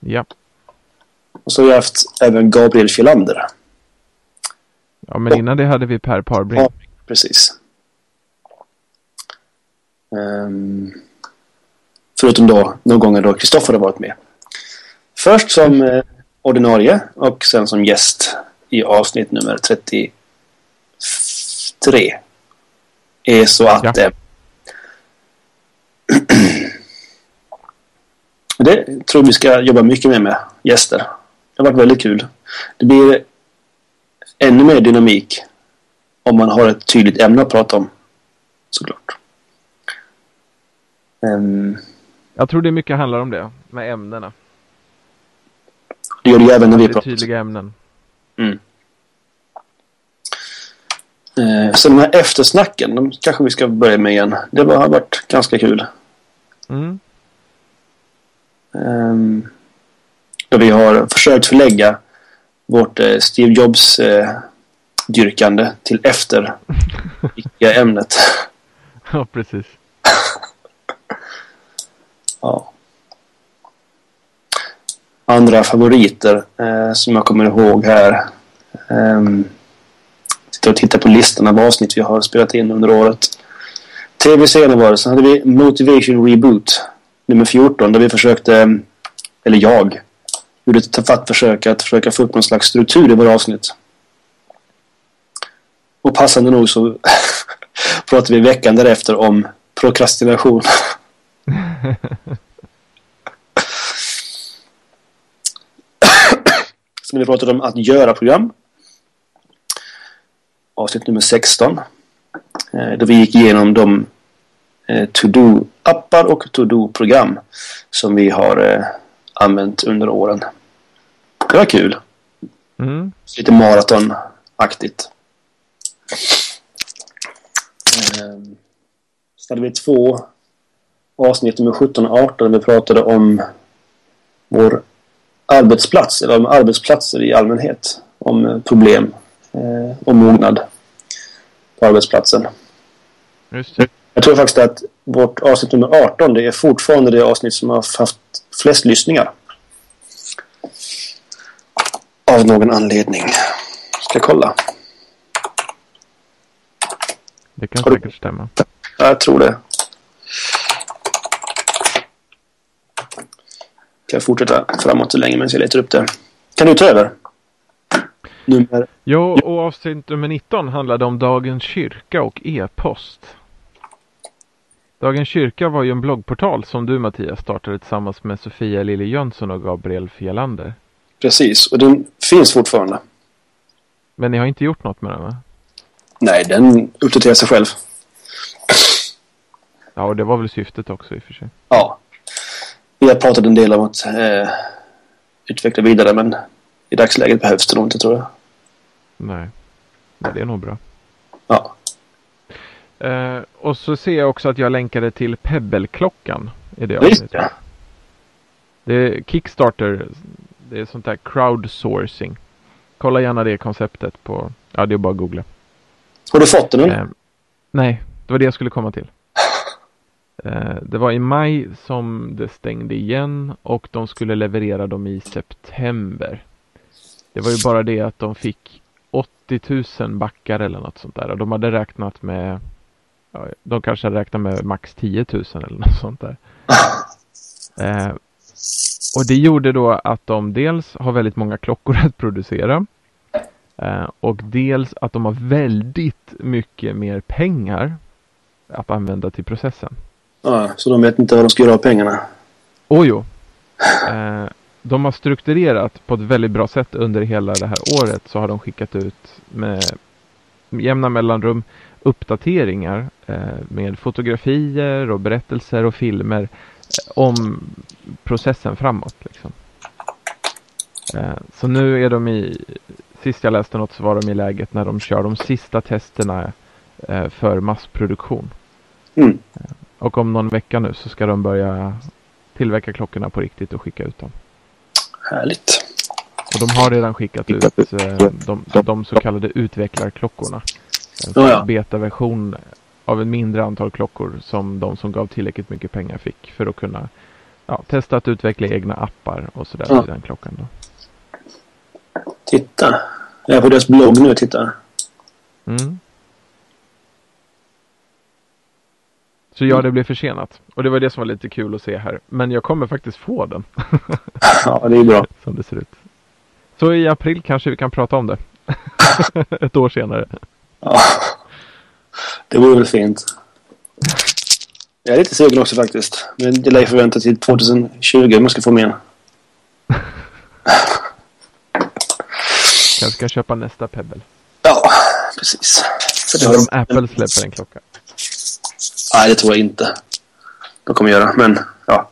Ja. Och så har vi haft även Gabriel Filander. Ja men innan det hade vi Per Parbring. Ja, precis. Ehm, förutom då någon gång då Kristoffer har varit med. Först som eh, ordinarie och sen som gäst i avsnitt nummer 33. Är så att Ja. eh, <clears throat> Det tror vi ska jobba mycket mer med gäster. Det har varit väldigt kul. Det blir ännu mer dynamik om man har ett tydligt ämne att prata om. Såklart. Ehm, Jag tror det mycket handlar om det. Med ämnena. det gör det ju även när vi pratar. tydliga ämnen. Mm. Eh, så de här eftersnacken, de kanske vi ska börja med igen. Det har varit ganska kul. Mm. Ehm, då vi har försökt förlägga vårt eh, Steve Jobs eh, dyrkande till efter viktiga <laughs> ämnet. Ja precis. <laughs> Ja. Andra favoriter eh, som jag kommer ihåg här. Um, sitter och tittar på listan av avsnitt vi har spelat in under året. Tv-serien var det. Sen hade vi Motivation Reboot nummer 14 där vi försökte, eller jag, gjorde ett tafatt försök att försöka få upp någon slags struktur i våra avsnitt. Och passande nog så <laughs> pratade vi veckan därefter om prokrastination. <laughs> Sen vi pratade om att göra program. Avsnitt nummer 16. Eh, då vi gick igenom de eh, to-do-appar och to-do-program som vi har eh, använt under åren. Det var kul. Mm. Lite maratonaktigt. Sen hade vi två avsnitt nummer 17 och 18 där vi pratade om vår arbetsplats, eller om arbetsplatser i allmänhet. Om problem eh, och mognad på arbetsplatsen. Just det. Jag tror faktiskt att vårt avsnitt nummer 18 det är fortfarande det avsnitt som har haft flest lyssningar. Av någon anledning. Ska kolla. Det kan säkert stämma. Ja, jag tror det. Kan jag fortsätta framåt så länge medan jag letar upp det. Kan du ta över? Nummer... Jo, och avsnitt nummer 19 handlade om Dagens Kyrka och e-post. Dagens Kyrka var ju en bloggportal som du Mattias startade tillsammans med Sofia Lilly Jönsson och Gabriel Fjällander. Precis, och den finns fortfarande. Men ni har inte gjort något med den va? Nej, den uppdaterar sig själv. Ja, och det var väl syftet också i och för sig. Ja. Vi har pratat en del om att eh, utveckla vidare men i dagsläget behövs det nog inte tror jag. Nej, men det är nog bra. Ja. Eh, och så ser jag också att jag länkade till Pebble-klockan i det avsnittet. Det. det är Kickstarter, det är sånt där crowdsourcing. Kolla gärna det konceptet på, ja det är bara att googla. Har du fått den? Eh, nej, det var det jag skulle komma till. <laughs> Eh, det var i maj som det stängde igen och de skulle leverera dem i september. Det var ju bara det att de fick 80 000 backar eller något sånt där. Och de hade räknat med ja, De kanske hade räknat med max 10 000 eller något sånt där. <laughs> Eh, och det gjorde då att de dels har väldigt många klockor <laughs> att producera. Eh, och dels att de har väldigt mycket mer pengar att använda till processen. Ja, så de vet inte vad de ska göra av pengarna? Oh, jo. Eh, de har strukturerat på ett väldigt bra sätt under hela det här året så har de skickat ut med jämna mellanrum uppdateringar eh, med fotografier och berättelser och filmer om processen framåt. Liksom. Eh, så nu är de i, sist jag läste något så var de i läget när de kör de sista testerna eh, för massproduktion. Mm. Eh, och om någon vecka nu så ska de börja tillverka klockorna på riktigt och skicka ut dem. Härligt. Och de har redan skickat ut de, de så kallade utvecklarklockorna. En oh ja. betaversion av ett mindre antal klockor som de som gav tillräckligt mycket pengar fick för att kunna ja, testa att utveckla egna appar och sådär ja. i den klockan. Då. Titta, jag är på deras blogg nu och tittar. Mm. Så ja, det blev försenat. Och det var det som var lite kul att se här. Men jag kommer faktiskt få den. <laughs> ja, det är bra. <laughs> Som det ser ut. Så i april kanske vi kan prata om det. <laughs> Ett år senare. Ja, det vore väl fint. Jag är lite sugen också faktiskt. Men det lär förvänta till 2020 om jag ska få med Kanske ska köpa nästa Pebble. Ja, precis. Eller om Apple släpper en klocka. Nej, det tror jag inte. De kommer göra, men ja.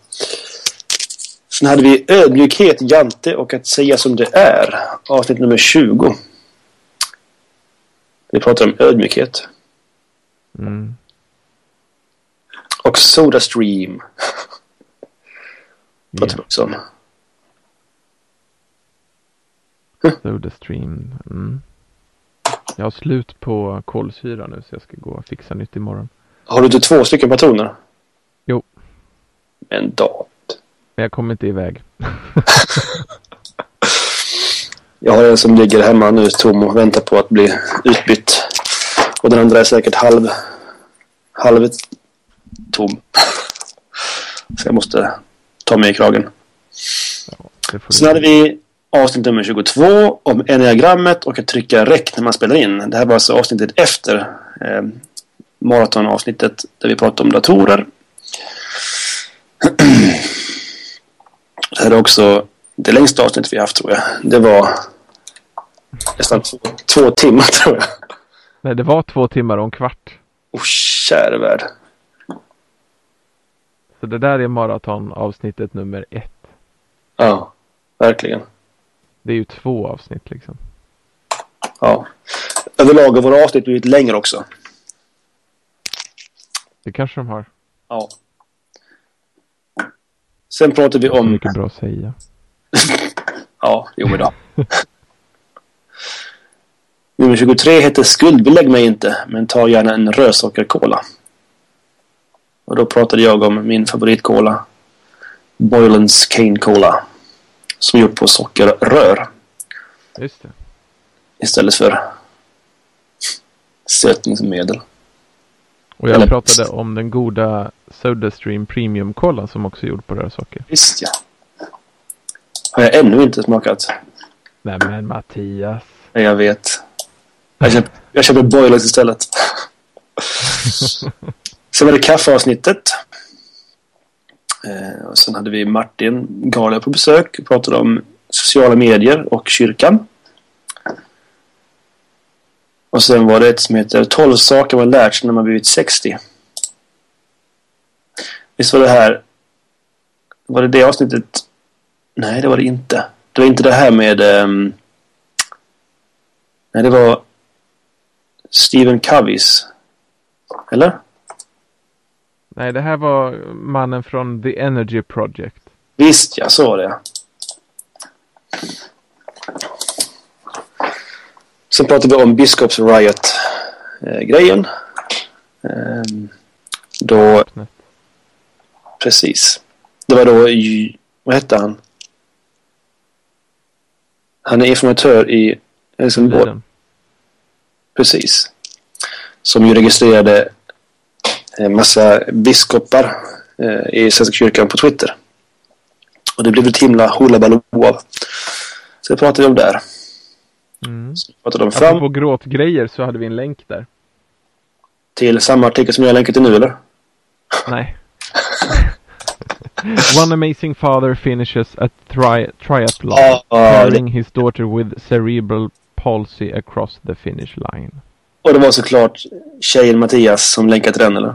Sen hade vi ödmjukhet, Jante och att säga som det är. Avsnitt nummer 20. Vi pratar om ödmjukhet. Mm. Och Sodastream. pratar <laughs> vi också om. <laughs> Sodastream. Mm. Jag har slut på kolsyra nu så jag ska gå och fixa nytt imorgon. Har du inte två stycken patroner? Jo. en dart. Jag kommer inte iväg. <laughs> Jag har en som ligger hemma nu tom och väntar på att bli utbytt. Och den andra är säkert halv, halv tom. Så jag måste ta mig i kragen. Får Sen hade vi avsnitt nummer 22 om enneagrammet och att trycka räck när man spelar in. Det här var alltså avsnittet efter eh, maratonavsnittet där vi pratade om datorer. <clears throat> Det här är också det längsta avsnittet vi haft tror jag. Det var nästan två, två timmar <laughs> tror jag. Nej, det var två timmar och en kvart. Oh, käre värld. Så det där är maratonavsnittet nummer ett. Ja, verkligen. Det är ju två avsnitt liksom. Ja. Överlag har våra avsnitt blivit längre också. Det kanske de har. Ja. Sen pratar vi om... mycket bra att säga. <laughs> Ja, jo men då. <laughs> Nummer 23 heter Skuldbelägg mig inte, men ta gärna en rödsockerkola. Och då pratade jag om min favoritkola. Boylens Cane Cola. Som är gjort på sockerrör Just det. istället för sötningsmedel. Och jag Eller- pratade om den goda Sodastream Premium Cola som också är gjord på rörsocker. Visst ja. Har jag ännu inte smakat. Nej men Mattias. Jag vet. Jag köper, jag köper Boilers istället. Sen var det kaffeavsnittet. Eh, och sen hade vi Martin Galia på besök. Vi pratade om sociala medier och kyrkan. Och sen var det ett som heter 12 saker man lärt sig när man blivit 60. Visst var det här... Var det det avsnittet? Nej, det var det inte. Det var inte det här med... Um, Nej, det var Stephen Coveys. Eller? Nej det här var mannen från The Energy Project. Visst, jag sa det. Sen pratade vi om Biskops Riot-grejen. Ehm, då, precis. Det var då, vad hette han? Han är informatör i Helsingborg. Liden. Precis. Som ju registrerade en massa biskopar eh, i Svenska kyrkan på Twitter. Och det blev ett himla hullabaloo av. Så det pratade vi om där. Mm. Vi pratade om fram Apropå gråtgrejer så hade vi en länk där. till samma artikel som jag har länkat till nu, eller? Nej. <laughs> One amazing father finishes a tri triathlon Ja, ja, carrying his daughter with cerebral palsy across the finish line. Och det var såklart tjejen Mattias som länkat till den, eller?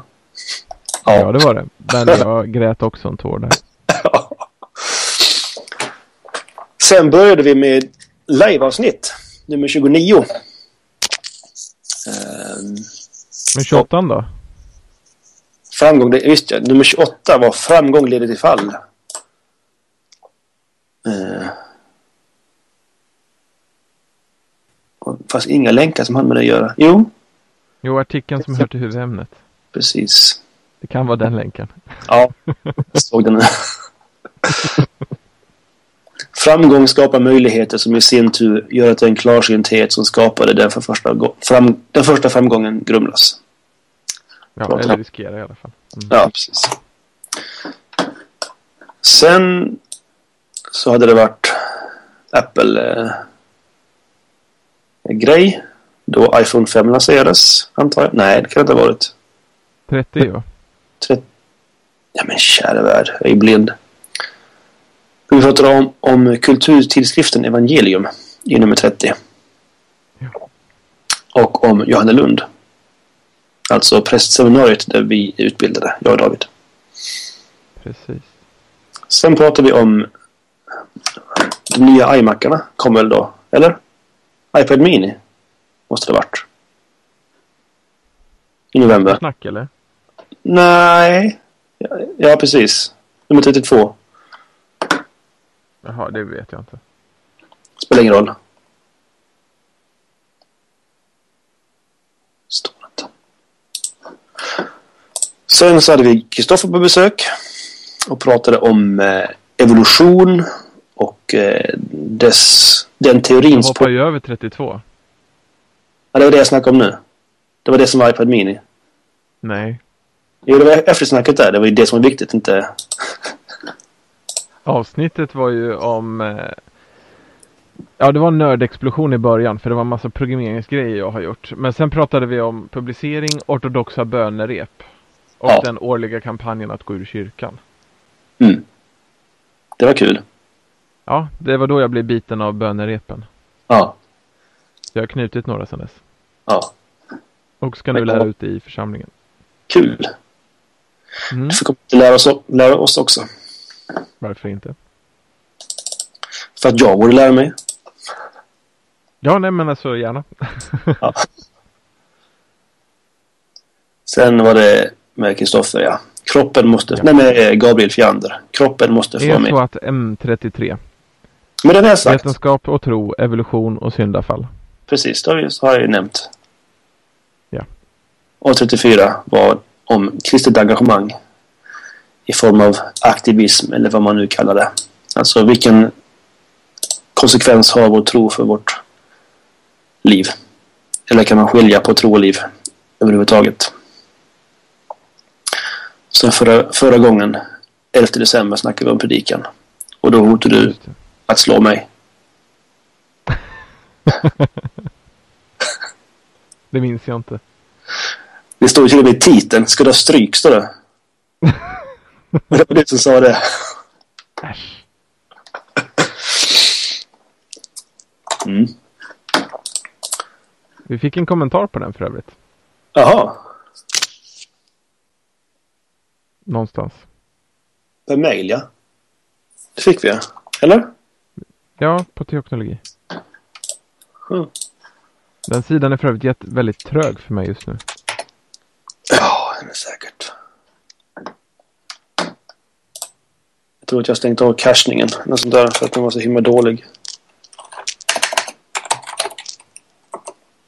Ja, det var det. Men jag <laughs> grät också en tår där. <laughs> Sen började vi med liveavsnitt. Nummer 29. Ehm, Men 28 då? Framgång, just det. Nummer 28 var framgång leder till fall. Eh. Fast inga länkar som hade med det att göra. Jo, Jo, artikeln som hör till huvudämnet. precis. Det kan vara den länken. Ja, jag såg den. Framgång skapar möjligheter som i sin tur gör att den klarsynthet som skapade den, för första, fram, den första framgången grumlas. Ja, Förlåt. eller riskerar i alla fall. Mm. Ja, precis. Sen så hade det varit Apple-grej. då iPhone 5 lanserades, antar jag. Nej, det kan det inte ha varit. 30 ja. Tret- Ja, men kära värld. Jag är blind. Vi pratar om, om kulturtidskriften Evangelium i nummer 30. Ja. Och om Johannelund. Alltså prästseminariet där vi utbildade, jag och David. Precis. Sen pratar vi om de nya iMacarna. Kommer väl då? Eller? iPad Mini. Måste det ha varit. I november. Snack eller? Nej. Ja, ja, precis. Nummer 32. Jaha, det vet jag inte. Spelar ingen roll. Står inte. Sen så hade vi Kristoffer på besök. och pratade om eh, evolution och eh, dess, den teorin... Jag hoppar ju över 32. Ja, det var det jag snackade om nu. Det var det som var iPad Mini. Nej. Jo, det var eftersnacket där. Det var ju det som var viktigt, inte... <laughs> Avsnittet var ju om eh, Ja, det var en nördexplosion i början för det var en massa programmeringsgrejer jag har gjort. Men sen pratade vi om publicering, ortodoxa bönerep och Ja. den årliga kampanjen att gå ur kyrkan. Mm. Det var kul. Ja, det var då jag blev biten av bönerepen. Ja. Jag har knutit några sedan dess. Ja. Och ska nu lära ut det i församlingen. Kul. Mm, Du får komma och lära oss, lära oss också. varför inte? För att jag borde lära mig. Ja, nej men alltså gärna. Ja. <laughs> Sen var det med Kristoffer, ja. Kroppen måste... Ja. Nej, med Gabriel Fjander. Kroppen måste få Det är så att M33, Men den har jag sagt. vetenskap och tro, evolution och syndafall. Precis, det har, vi, har jag ju nämnt. Ja. Och 34 var om kristet engagemang i form av aktivism eller vad man nu kallar det. Alltså vilken konsekvens har vår tro för vårt liv? Eller kan man skilja på tro och liv överhuvudtaget? Sen förra, förra gången, 11 december, snackade vi om predikan. Och då hotade du. Att slå mig. Det minns jag inte. Det står ju till och med i titeln. Ska du ha stryk, står det. Det var du som sa det. Äsch. Mm. Vi fick en kommentar på den för övrigt. Jaha. Någonstans. Per mail, ja. Det fick vi, ja. Eller? Ja, på teoknologi. Mm. Den sidan är för övrigt jätte- väldigt trög för mig just nu. Ja, den är säkert. Jag tror att jag stängt av cachningen. Något sånt där för att den var så himla dålig.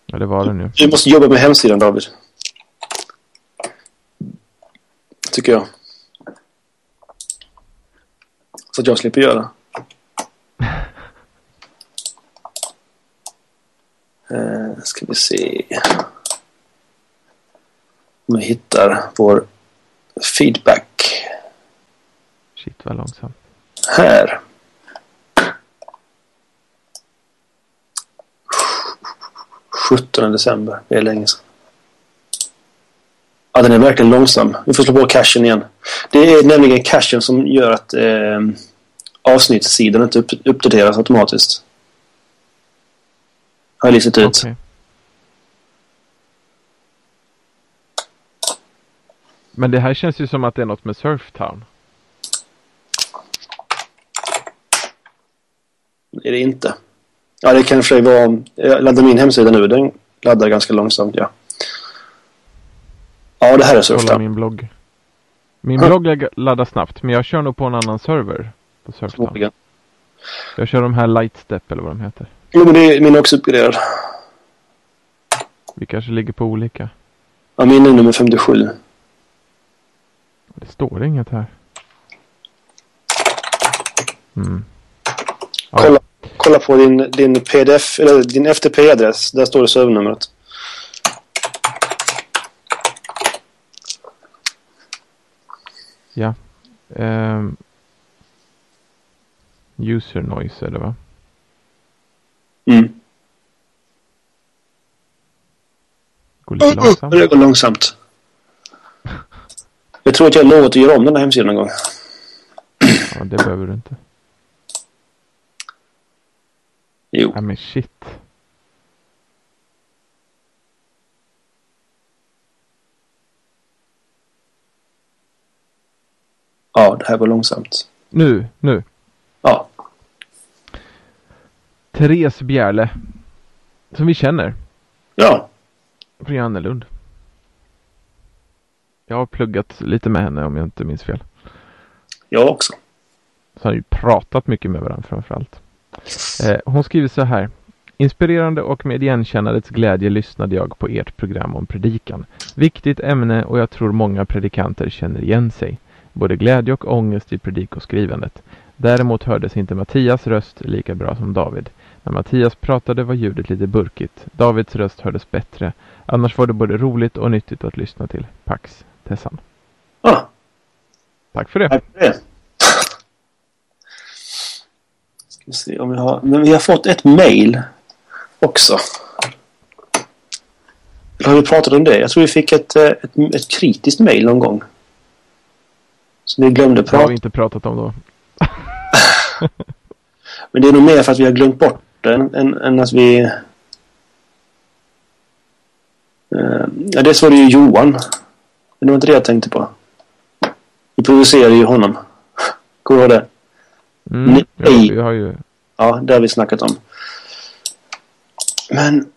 Ja, det var den ju. Du måste jobba med hemsidan, David. Tycker jag. Så att jag slipper göra. Eh, ska vi se. Om jag hittar vår feedback Shit vad långsamt. här. –17 december. Det är länge sedan. Ja, den är verkligen långsam. Vi får slå på cachen igen. Det är nämligen cachen som gör att eh, avsnittssidan inte upp, uppdateras automatiskt. Har jag listat ut. Okej. Men det här känns ju som att det är något med Surftown. är det inte. Ja, det kan sig vara... Jag laddar min hemsida nu. Den laddar ganska långsamt, ja. Ja, det här är Kolla Surftown. min blogg. Min blogg laddar snabbt men jag kör nog på en annan server. På Surftown. Jag kör de här Lightstep eller vad de heter. Jo, men det är, min är också uppgraderad. Vi kanske ligger på olika. Ja, min är nummer 57. Det står inget här. Mm. Ja. Kolla, kolla på din, din pdf, eller din FTP-adress. Där står det servernumret. Ja. Ehm. User noise eller va? Mm. Går lite långsamt. Det går långsamt. <laughs> Jag tror att jag har lovat att göra om den här hemsidan någon gång. Ja, det behöver du inte. Jo. Ja men shit. Ja, det här går långsamt. Nu, nu. Ja. Therese Bjärle. Som vi känner. Ja. Från Jannelund. Jag har pluggat lite med henne om jag inte minns fel. Jag också. Så har ju pratat mycket med varandra framförallt. Eh, hon skriver så här. Inspirerande och med igenkännandets glädje lyssnade jag på ert program om predikan. Viktigt ämne och jag tror många predikanter känner igen sig. Både glädje och ångest i predikoskrivandet. Däremot hördes inte Mattias röst lika bra som David. När Mattias pratade var ljudet lite burkigt. Davids röst hördes bättre. Annars var det både roligt och nyttigt att lyssna till. Pax, Tessan. Ah, Tack för det. tack för det. Ska vi se om vi har... Men vi har fått ett mail också. Har vi pratat om det? Jag tror vi fick ett, eh, ett, ett kritiskt mail någon gång. Som vi glömde Det har prata vi inte pratat om då. <laughs> Men det är nog mer för att vi har glömt bort det än, än, än att vi... Eh, ja, dels var det ju Johan. Men det var inte det jag tänkte på. Vi provocerade ju honom. <laughs> Kommer du ihåg det? Mm, Nej. ja, vi har ju Ja, det har vi snackat om. Men...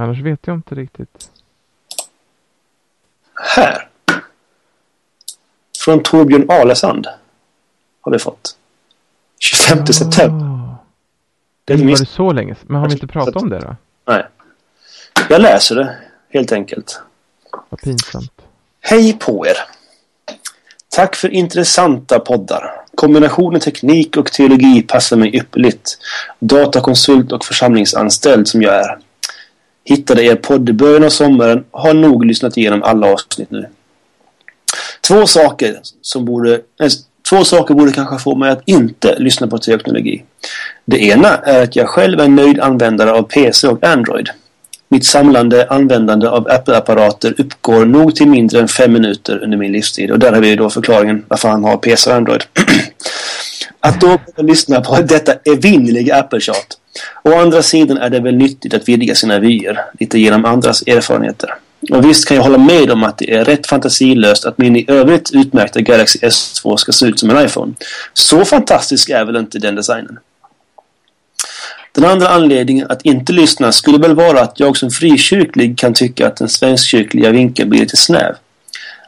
Annars vet jag inte riktigt. Här. Från Torbjörn Alesand. Har vi fått. 25 september. Ah, Det är var det så länge? Men har vi inte pratat om det då? Nej. Jag läser det, helt enkelt. Vad pinsamt. Hej på er! Tack för intressanta poddar. Kombinationen teknik och teologi passar mig ypperligt. Datakonsult och församlingsanställd som jag är. Hittade er podd i början av sommaren och har nog lyssnat igenom alla avsnitt nu. Två saker som borde... eh, Två saker borde kanske få mig att inte lyssna på teknologi. Det ena är att jag själv är nöjd användare av PC och Android. Mitt samlande användande av Apple-apparater uppgår nog till mindre än fem minuter under min livstid. Och där har vi då förklaringen varför han har PC och Android. <clears throat> att då lyssna på detta evinnerliga Apple-tjat. Å andra sidan är det väl nyttigt att vidga sina vyer lite genom andras erfarenheter. Och visst kan jag hålla med om att det är rätt fantasilöst att min i övrigt utmärkta Galaxy S2 ska se ut som en iPhone. Så fantastisk är väl inte den designen. Den andra anledningen att inte lyssna skulle väl vara att jag som frikyrklig kan tycka att den svenskkyrkliga vinkeln blir lite snäv.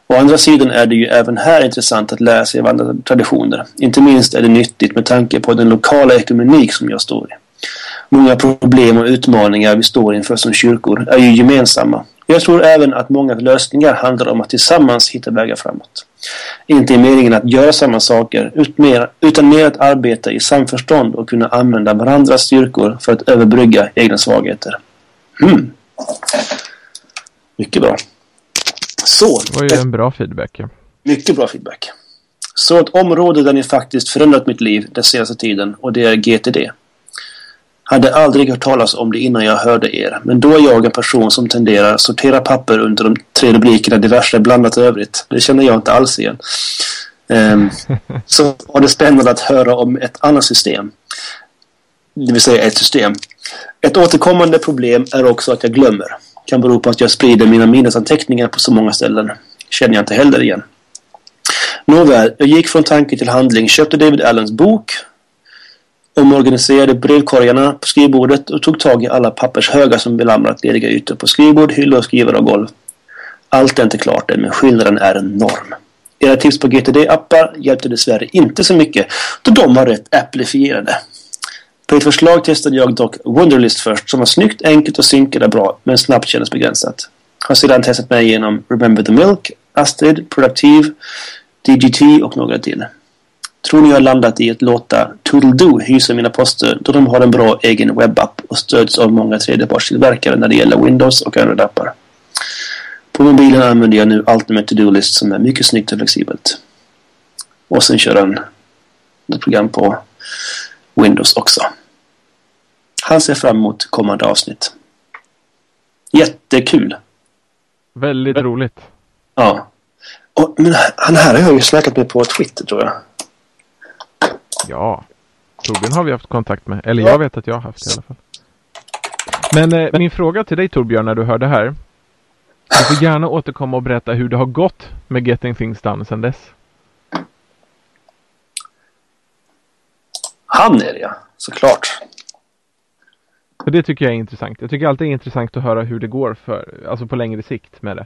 Å andra sidan är det ju även här intressant att lära sig av andra traditioner. Inte minst är det nyttigt med tanke på den lokala ekumenik som jag står i. Många problem och utmaningar vi står inför som kyrkor är ju gemensamma. Jag tror även att många lösningar handlar om att tillsammans hitta vägar framåt. Inte i meningen att göra samma saker utan mer att arbeta i samförstånd och kunna använda varandras styrkor för att överbrygga egna svagheter. Hmm. Mycket bra. Så, Det var ju en bra feedback. Mycket bra feedback. Så ett område där ni faktiskt förändrat mitt liv den senaste tiden och det är GTD. Hade aldrig hört talas om det innan jag hörde er. Men då är jag en person som tenderar att sortera papper under de tre rubrikerna diverse blandat övrigt. Det känner jag inte alls igen. Um, <laughs> så var det spännande att höra om ett annat system. Det vill säga ett system. Ett återkommande problem är också att jag glömmer. Kan bero på att jag sprider mina minnesanteckningar på så många ställen. Känner jag inte heller igen. Nåväl, jag gick från tanke till handling, köpte David Allens bok, omorganiserade brevkorgarna på skrivbordet och tog tag i alla pappershögar som belamrat lediga ytor på skrivbord, hyllor, skrivare och golv. Allt är inte klart än, men skillnaden är enorm. Era tips på GTD-appar hjälpte dessvärre inte så mycket, då de var rätt applifierade. På ett förslag testade jag dock Wunderlist först, som var snyggt, enkelt och synkade bra, men snabbt kändes begränsat. Har sedan testat mig igenom Remember the Milk, Astrid, Productive, DGT och några till. Tror ni jag har landat i att låta Toodledoo hysa mina poster då de har en bra egen webbapp och stöds av många tredjepartstillverkare när det gäller Windows och Android-appar. På mobilen använder jag nu Ultimate To-Do List som är mycket snyggt och flexibelt. Och sen kör han ett program på Windows också. Han ser fram emot kommande avsnitt. Jättekul! Väldigt roligt. Ja. Och, men han här har jag ju snackat med på Twitter tror jag. Ja. Torbjörn har vi haft kontakt med. Eller Ja. jag vet att jag har haft i alla fall. Men eh, min fråga till dig Torbjörn när du hör det här. Du får gärna återkomma och berätta hur det har gått med Getting Things Done sedan dess. Han är det ja, såklart. För det tycker jag är intressant. Jag tycker alltid det är intressant att höra hur det går för, alltså på längre sikt med det.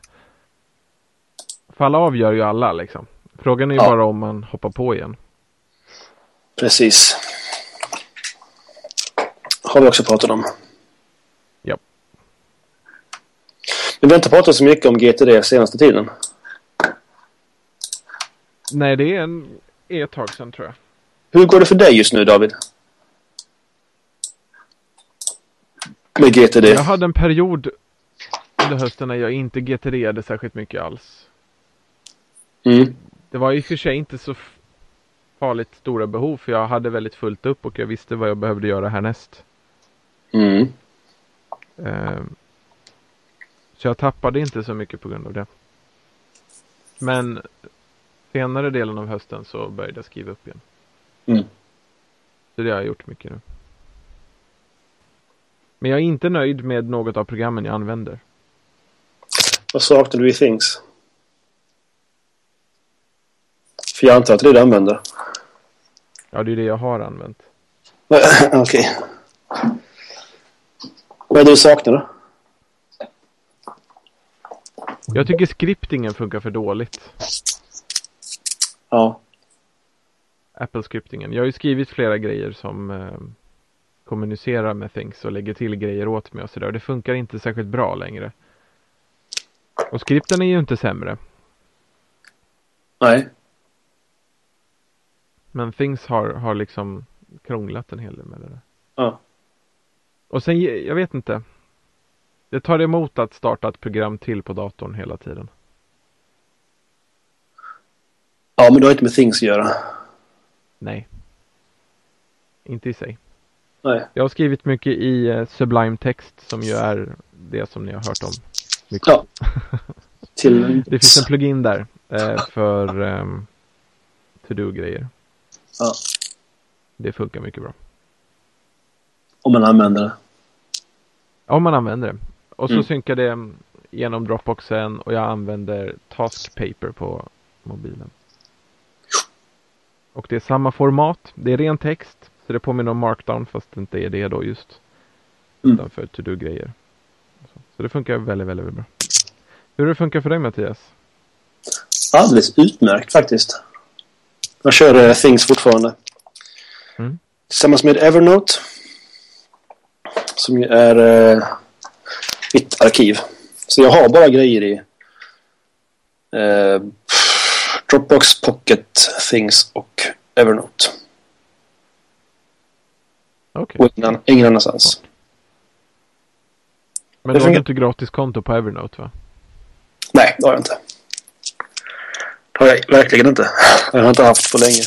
För alla avgör ju alla liksom. Frågan är ju Ja. bara om man hoppar på igen. Precis. Har vi också pratat om. Ja. Men vi har inte pratat så mycket om GTD senaste tiden. Nej, det är, en, är ett tag sedan tror jag. Hur går det för dig just nu David? Med GTD? Jag hade en period under hösten när jag inte GTD-ade särskilt mycket alls. Mm. Det var i och för sig inte så farligt stora behov för jag hade väldigt fullt upp och jag visste vad jag behövde göra härnäst. Mm. Ehm, Så jag tappade inte så mycket på grund av det. Men senare delen av hösten så började jag skriva upp igen. Mm. Så det har jag gjort mycket nu. Men jag är inte nöjd med något av programmen jag använder. Vad saknar du i Things? För jag antar att det är det du använder. Ja, det är det jag har använt. <laughs> Okej. Vad är det du saknar då? Jag tycker skriptingen funkar för dåligt. Ja. Apple-skriptingen. Jag har ju skrivit flera grejer som eh, kommunicerar med things och lägger till grejer åt mig och sådär. Det funkar inte särskilt bra längre. Och skripten är ju inte sämre. Nej. Men things har, har liksom krånglat en hel del med det där. Ja. Och sen, jag vet inte. Det tar emot att starta ett program till på datorn hela tiden. Ja, men det har inte med Things att göra. Nej. Inte i sig. Nej. Jag har skrivit mycket i eh, Sublime Text som ju är det som ni har hört om. Mycket. Ja. <laughs> Till... Det finns en plugin där eh, för um, to-do-grejer. Ja. Det funkar mycket bra. Om man använder det. Om man använder det. Och så Mm. synkar det genom Dropboxen och jag använder Task Paper på mobilen. Och det är samma format. Det är ren text. Så det påminner om Markdown fast det inte är det då just. Mm. Utan för to-do-grejer. Så. det funkar väldigt, väldigt bra. Hur det funkat för dig Mattias? Alldeles utmärkt faktiskt. Jag kör uh, Things fortfarande. Mm. Tillsammans med Evernote. Som ju är uh, mitt arkiv. Så jag har bara grejer i eh, Dropbox, Pocket, Things och Evernote. Okej. Och ingen, ingen annanstans. Men du har inte gratiskonto på Evernote va? Nej, det har jag inte. Det har jag verkligen inte. Jag har inte haft på länge.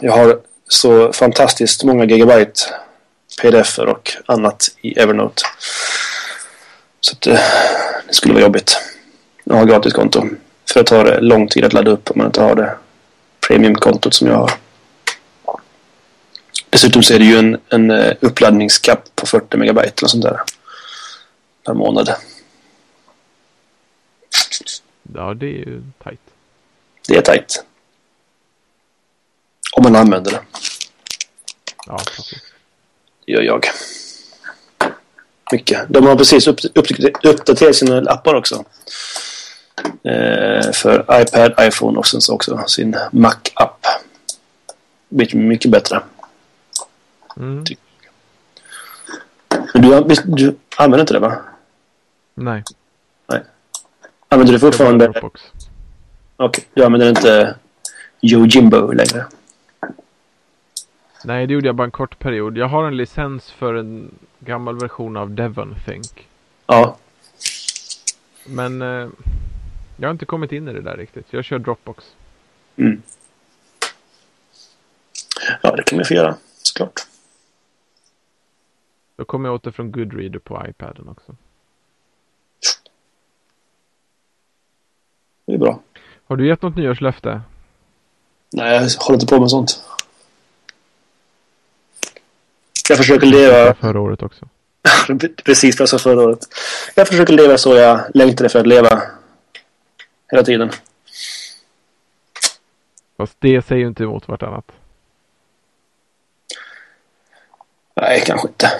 Jag har så fantastiskt många gigabyte pdf och annat i Evernote. Så att det, det skulle vara jobbigt att ha gratiskonto. För det tar lång tid att ladda upp om man inte har det premiumkontot som jag har. Dessutom så är det ju en, en eh, uppladdningskapp på 40 megabyte eller sånt där. Per månad. Ja, det är ju tajt. Det är tajt. Om man använder det. Ja, precis. Det gör jag. Mycket. De har precis upp, upp, uppdaterat sina appar också. Eh, för iPad, iPhone och sen så också sin Mac-app. Mycket bättre. Mm. Men du, du använder inte det va? Nej, Använder du fortfarande... Okej, du använder inte Yojimbo längre? Nej, det gjorde jag bara en kort period. Jag har en licens för en gammal version av Devon Think. Ja. Men eh, jag har inte kommit in i det där riktigt. Jag kör Dropbox. Mm. Ja, det kan vi få göra. Såklart. Då kommer jag åt det från Goodreader på iPaden också. Det är bra. Har du gett något nyårslöfte? Nej, jag håller inte på med sånt. Jag försöker leva Förra året också. <laughs> precis vad jag sa förra året. Jag försöker leva så jag längtade för att leva hela tiden. Fast det säger ju inte emot vartannat. Nej, kanske inte.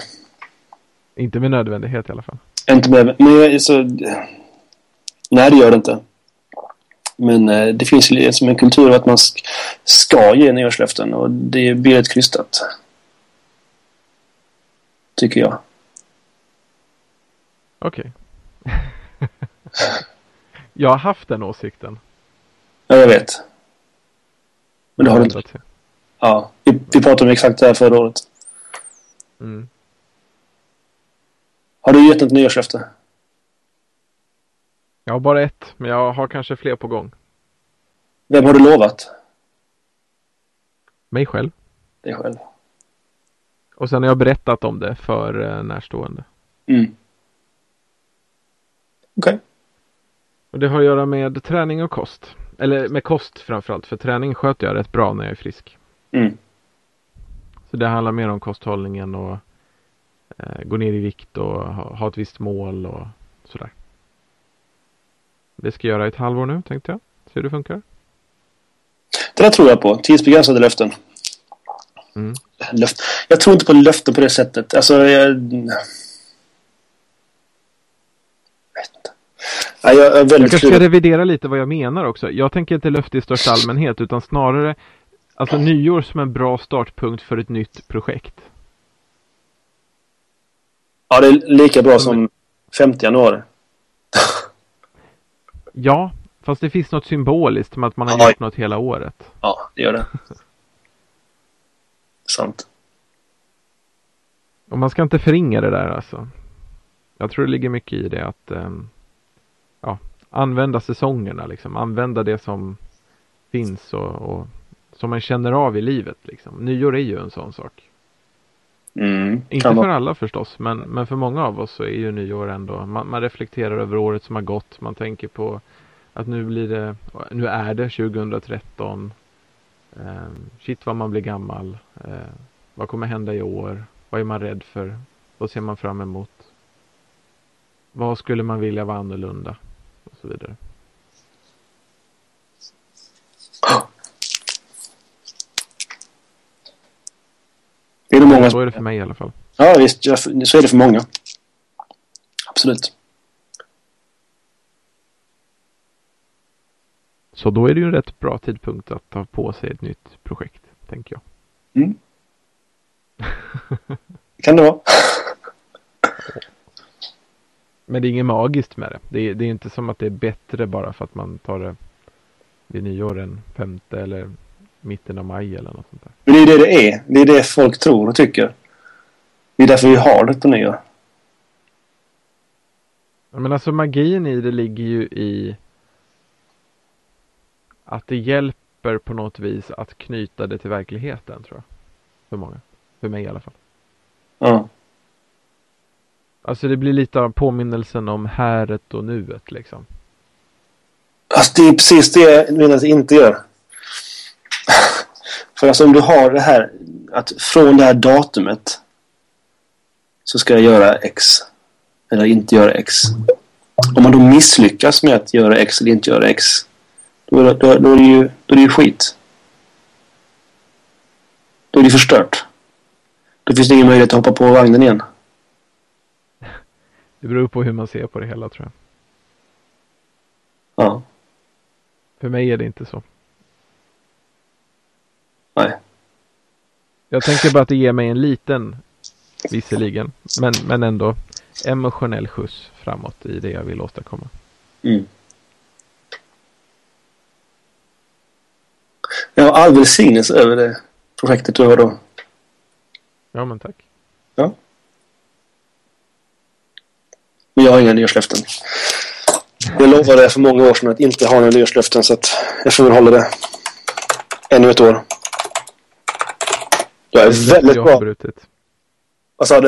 Inte med nödvändighet i alla fall. Inte med, men så... Nej, det gör det inte. Men eh, det finns ju som en kultur att man sk- ska ge nyårslöften och det blir ett krystat. Tycker jag. Okej. <laughs> jag har haft den åsikten. Ja, jag vet. Men det har du inte. Ja, vi, vi pratade om exakt det här förra året. Mm. Har du gett ett nyårslöfte? Jag har bara ett, men jag har kanske fler på gång. Vem har du lovat? Mig själv. Dig själv. Och sen har jag berättat om det för eh, närstående. Mm. Okej. Och det har att göra med träning och kost. Eller med kost framförallt, för träning sköter jag rätt bra när jag är frisk. Mm. Så det handlar mer om kosthållningen och eh, gå ner i vikt och ha, ha ett visst mål och sådär. Det ska jag göra i ett halvår nu tänkte jag. Se hur det funkar. Det där tror jag på. Tidsbegränsade löften. Mm. Löft. Jag tror inte på löften på det sättet. Alltså, jag... jag vet inte. Ja, jag är Jag väldigt kanske ska revidera lite vad jag menar också. Jag tänker inte löfte i största allmänhet utan snarare alltså nyår som en bra startpunkt för ett nytt projekt. Ja, det är lika bra som 5 januari. Ja, fast det finns något symboliskt med att man har Ja. gjort något hela året. Ja, det gör det. <laughs> Sant. Och man ska inte förringa det där alltså. Jag tror det ligger mycket i det att ehm, ja, använda säsongerna liksom. Använda det som finns och, och som man känner av i livet liksom. Nyår är ju en sån sak. Mm. Inte för alla förstås, men, men för många av oss så är ju nyår ändå, man, man reflekterar över året som har gått, man tänker på att nu blir det, nu är det 2013, Ehm, shit vad man blir gammal, Eh, vad kommer hända i år, vad är man rädd för, vad ser man fram emot, vad skulle man vilja vara annorlunda och så vidare. Det är det många Så är det för mig i alla fall. Ja, visst. Så är det för många. Absolut. Så då är det ju en rätt bra tidpunkt att ta på sig ett nytt projekt, tänker jag. Mm. kan det vara. <laughs> Men det är inget magiskt med det. Det är, det är inte som att det är bättre bara för att man tar det vid nyår än femte eller mitten av maj eller något sånt där. Men det är det det är. Det är det folk tror och tycker. Det är därför vi har det. Ja, Men alltså magin i det ligger ju i att det hjälper på något vis att knyta det till verkligheten tror jag. För många. För mig i alla fall. Ja. Alltså det blir lite av påminnelsen om häret och nuet liksom. Alltså det är precis det Linus inte gör. <laughs> För alltså om du har det här att från det här datumet så ska jag göra X. Eller inte göra X. Om man då misslyckas med att göra X eller inte göra X. Då är det, då, då är det, ju, då är det ju skit. Då är det förstört. Då finns det ingen möjlighet att hoppa på vagnen igen. <laughs> Det beror på hur man ser på det hela tror jag. Ja. För mig är det inte så. Nej. Jag tänker bara att det ger mig en liten, visserligen, men, men ändå emotionell skjuts framåt i det jag vill åstadkomma. Mm. Jag har all välsignelse över det projektet du har då. Ja men tack. Men jag har inga nyårslöften. Jag lovade för många år sedan att inte ha några nyårslöften så att jag får väl hålla det ännu ett år. Jag är Det löfte väldigt jag har bra. brutit. Vad sa du?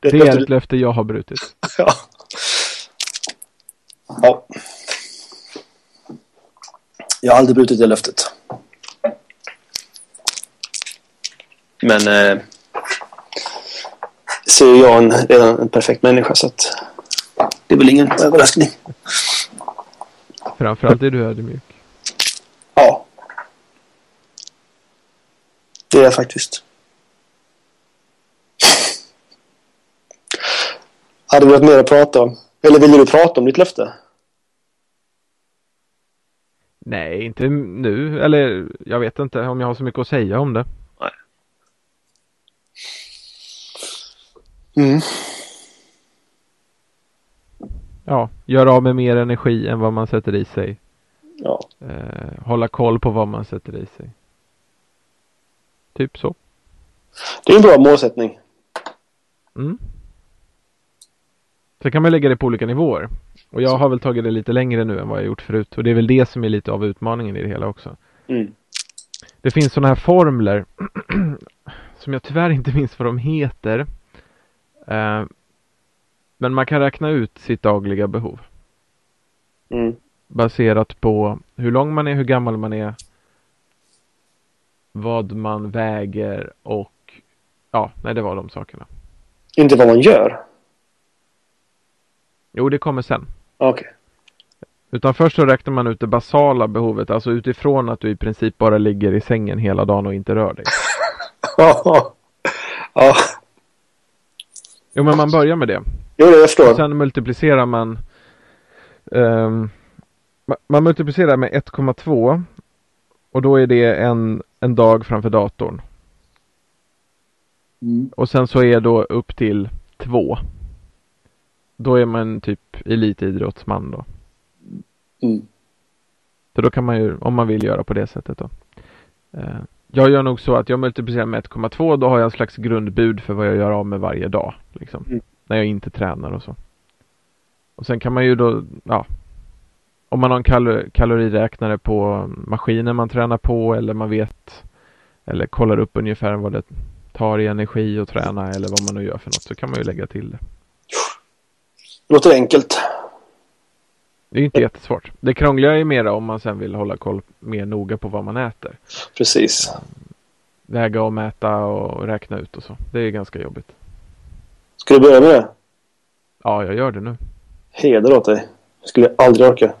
Det är Det är löfte ett du... löfte jag har brutit. <laughs> Ja. ja. Jag har aldrig brutit det löftet. Men eh, ser jag en, redan en perfekt människa så att det är väl ingen överraskning. Framförallt är du ödmjuk. Ja. Det är jag faktiskt. Hade vi något mer att prata om? Eller ville du prata om ditt löfte? Nej, inte nu. Eller jag vet inte om jag har så mycket att säga om det. Mm. Ja, göra av med mer energi än vad man sätter i sig. Ja. Eh, hålla koll på vad man sätter i sig. Typ så. Det är en bra målsättning. Mm. Sen kan man lägga det på olika nivåer. Och jag har väl tagit det lite längre nu än vad jag gjort förut. Och det är väl det som är lite av utmaningen i det hela också. Mm. Det finns sådana här formler <clears throat> som jag tyvärr inte minns vad de heter. Eh, men man kan räkna ut sitt dagliga behov Mm. baserat på hur lång man är, hur gammal man är, vad man väger och ja, nej det var de sakerna. Inte vad man gör. Jo, det kommer sen. Okej. Utan först så räknar man ut det basala behovet, alltså utifrån att du i princip bara ligger i sängen hela dagen och inte rör dig. <laughs> ja. Jo, men man börjar med det. Jo, jag förstår. Sen multiplicerar man ma- Man multiplicerar med 1,2 och då är det en, en dag framför datorn. Mm. Och sen så är då upp till 2. Då är man typ elitidrottsman då. Mm. Så då kan man ju, om man vill göra på det sättet då. Eh, jag gör nog så att jag multiplicerar med 1,2 då har jag en slags grundbud för vad jag gör av med varje dag. Liksom. Mm. När jag inte tränar och så. Och sen kan man ju då, ja. Om man har en kal- kaloriräknare på maskinen man tränar på eller man vet eller kollar upp ungefär vad det tar i energi att träna eller vad man nu gör för något så kan man ju lägga till det. Låter enkelt. Det är ju inte jättesvårt. Det krångliga är mera om man sen vill hålla koll mer noga på vad man äter. Precis. Väga och mäta och räkna ut och så. Det är ganska jobbigt. Ska du börja med det? Ja, jag gör det nu. Heder åt dig. Jag skulle aldrig orka.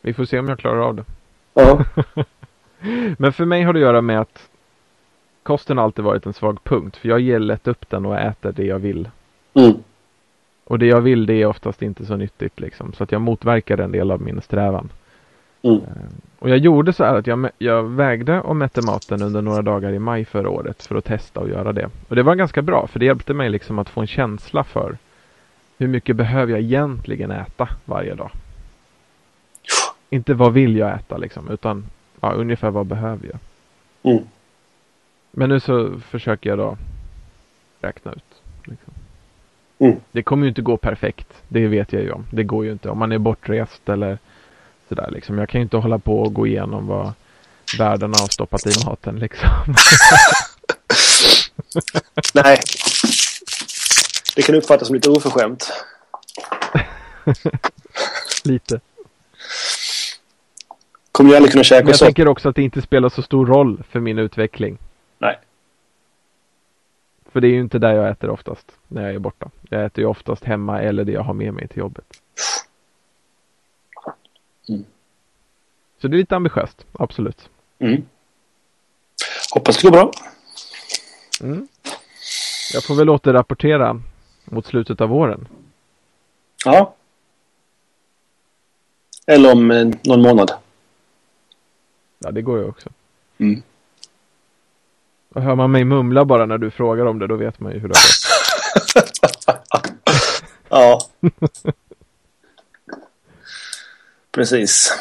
Vi får se om jag klarar av det. Ja. <laughs> Men för mig har det att göra med att kosten alltid varit en svag punkt. För jag ger lätt upp den och äter det jag vill. Mm. Och det jag vill det är oftast inte så nyttigt liksom. Så att jag motverkar en del av min strävan. Mm. Eh, Och jag gjorde så här att jag, jag vägde och mätte maten under några dagar i maj förra året för att testa och göra det. Och det var ganska bra för det hjälpte mig liksom att få en känsla för hur mycket behöver jag egentligen äta varje dag. Inte vad vill jag äta liksom utan ja, ungefär vad behöver jag. Mm. Men nu så försöker jag då räkna ut. Liksom. Mm. Det kommer ju inte gå perfekt. Det vet jag ju om. Det går ju inte om man är bortrest eller sådär liksom. Jag kan ju inte hålla på och gå igenom vad världarna har stoppat i maten liksom. <laughs> Nej. Det kan uppfattas som lite oförskämt. <laughs> Lite. Kommer ju aldrig kunna Men käka jag så. tänker också att det inte spelar så stor roll för min utveckling. Nej. För det är ju inte där jag äter oftast när jag är borta. Jag äter ju oftast hemma eller det jag har med mig till jobbet. Mm. Så det är lite ambitiöst, absolut. Mm. Hoppas det går bra. Mm. Jag får väl återrapportera mot slutet av våren. Ja. Eller om eh, någon månad. Ja, det går ju också. Mm. Och hör man mig mumla bara när du frågar om det, då vet man ju hur det har gått. <laughs> Ja. <laughs> Precis.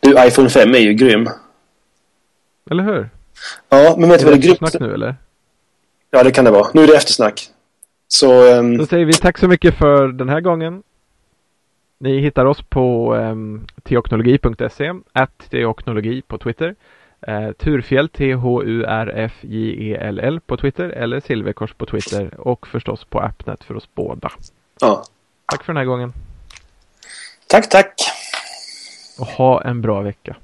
Du, iPhone 5 är ju grym. Eller hur? Ja, men vet du vad det är grymt? nu eller? Ja, det kan det vara. Nu är det eftersnack. Så, ehm, Då säger vi tack så mycket för den här gången. Ni hittar oss på um, teoknologi.se, att teoknologi på Twitter. Uh, Turfjäll, T-H-U-R-F-J-E-L-L på Twitter eller Silverkors på Twitter och förstås på Appnet för oss båda. ja. Tack för den här gången Tack, tack. och ha en bra vecka.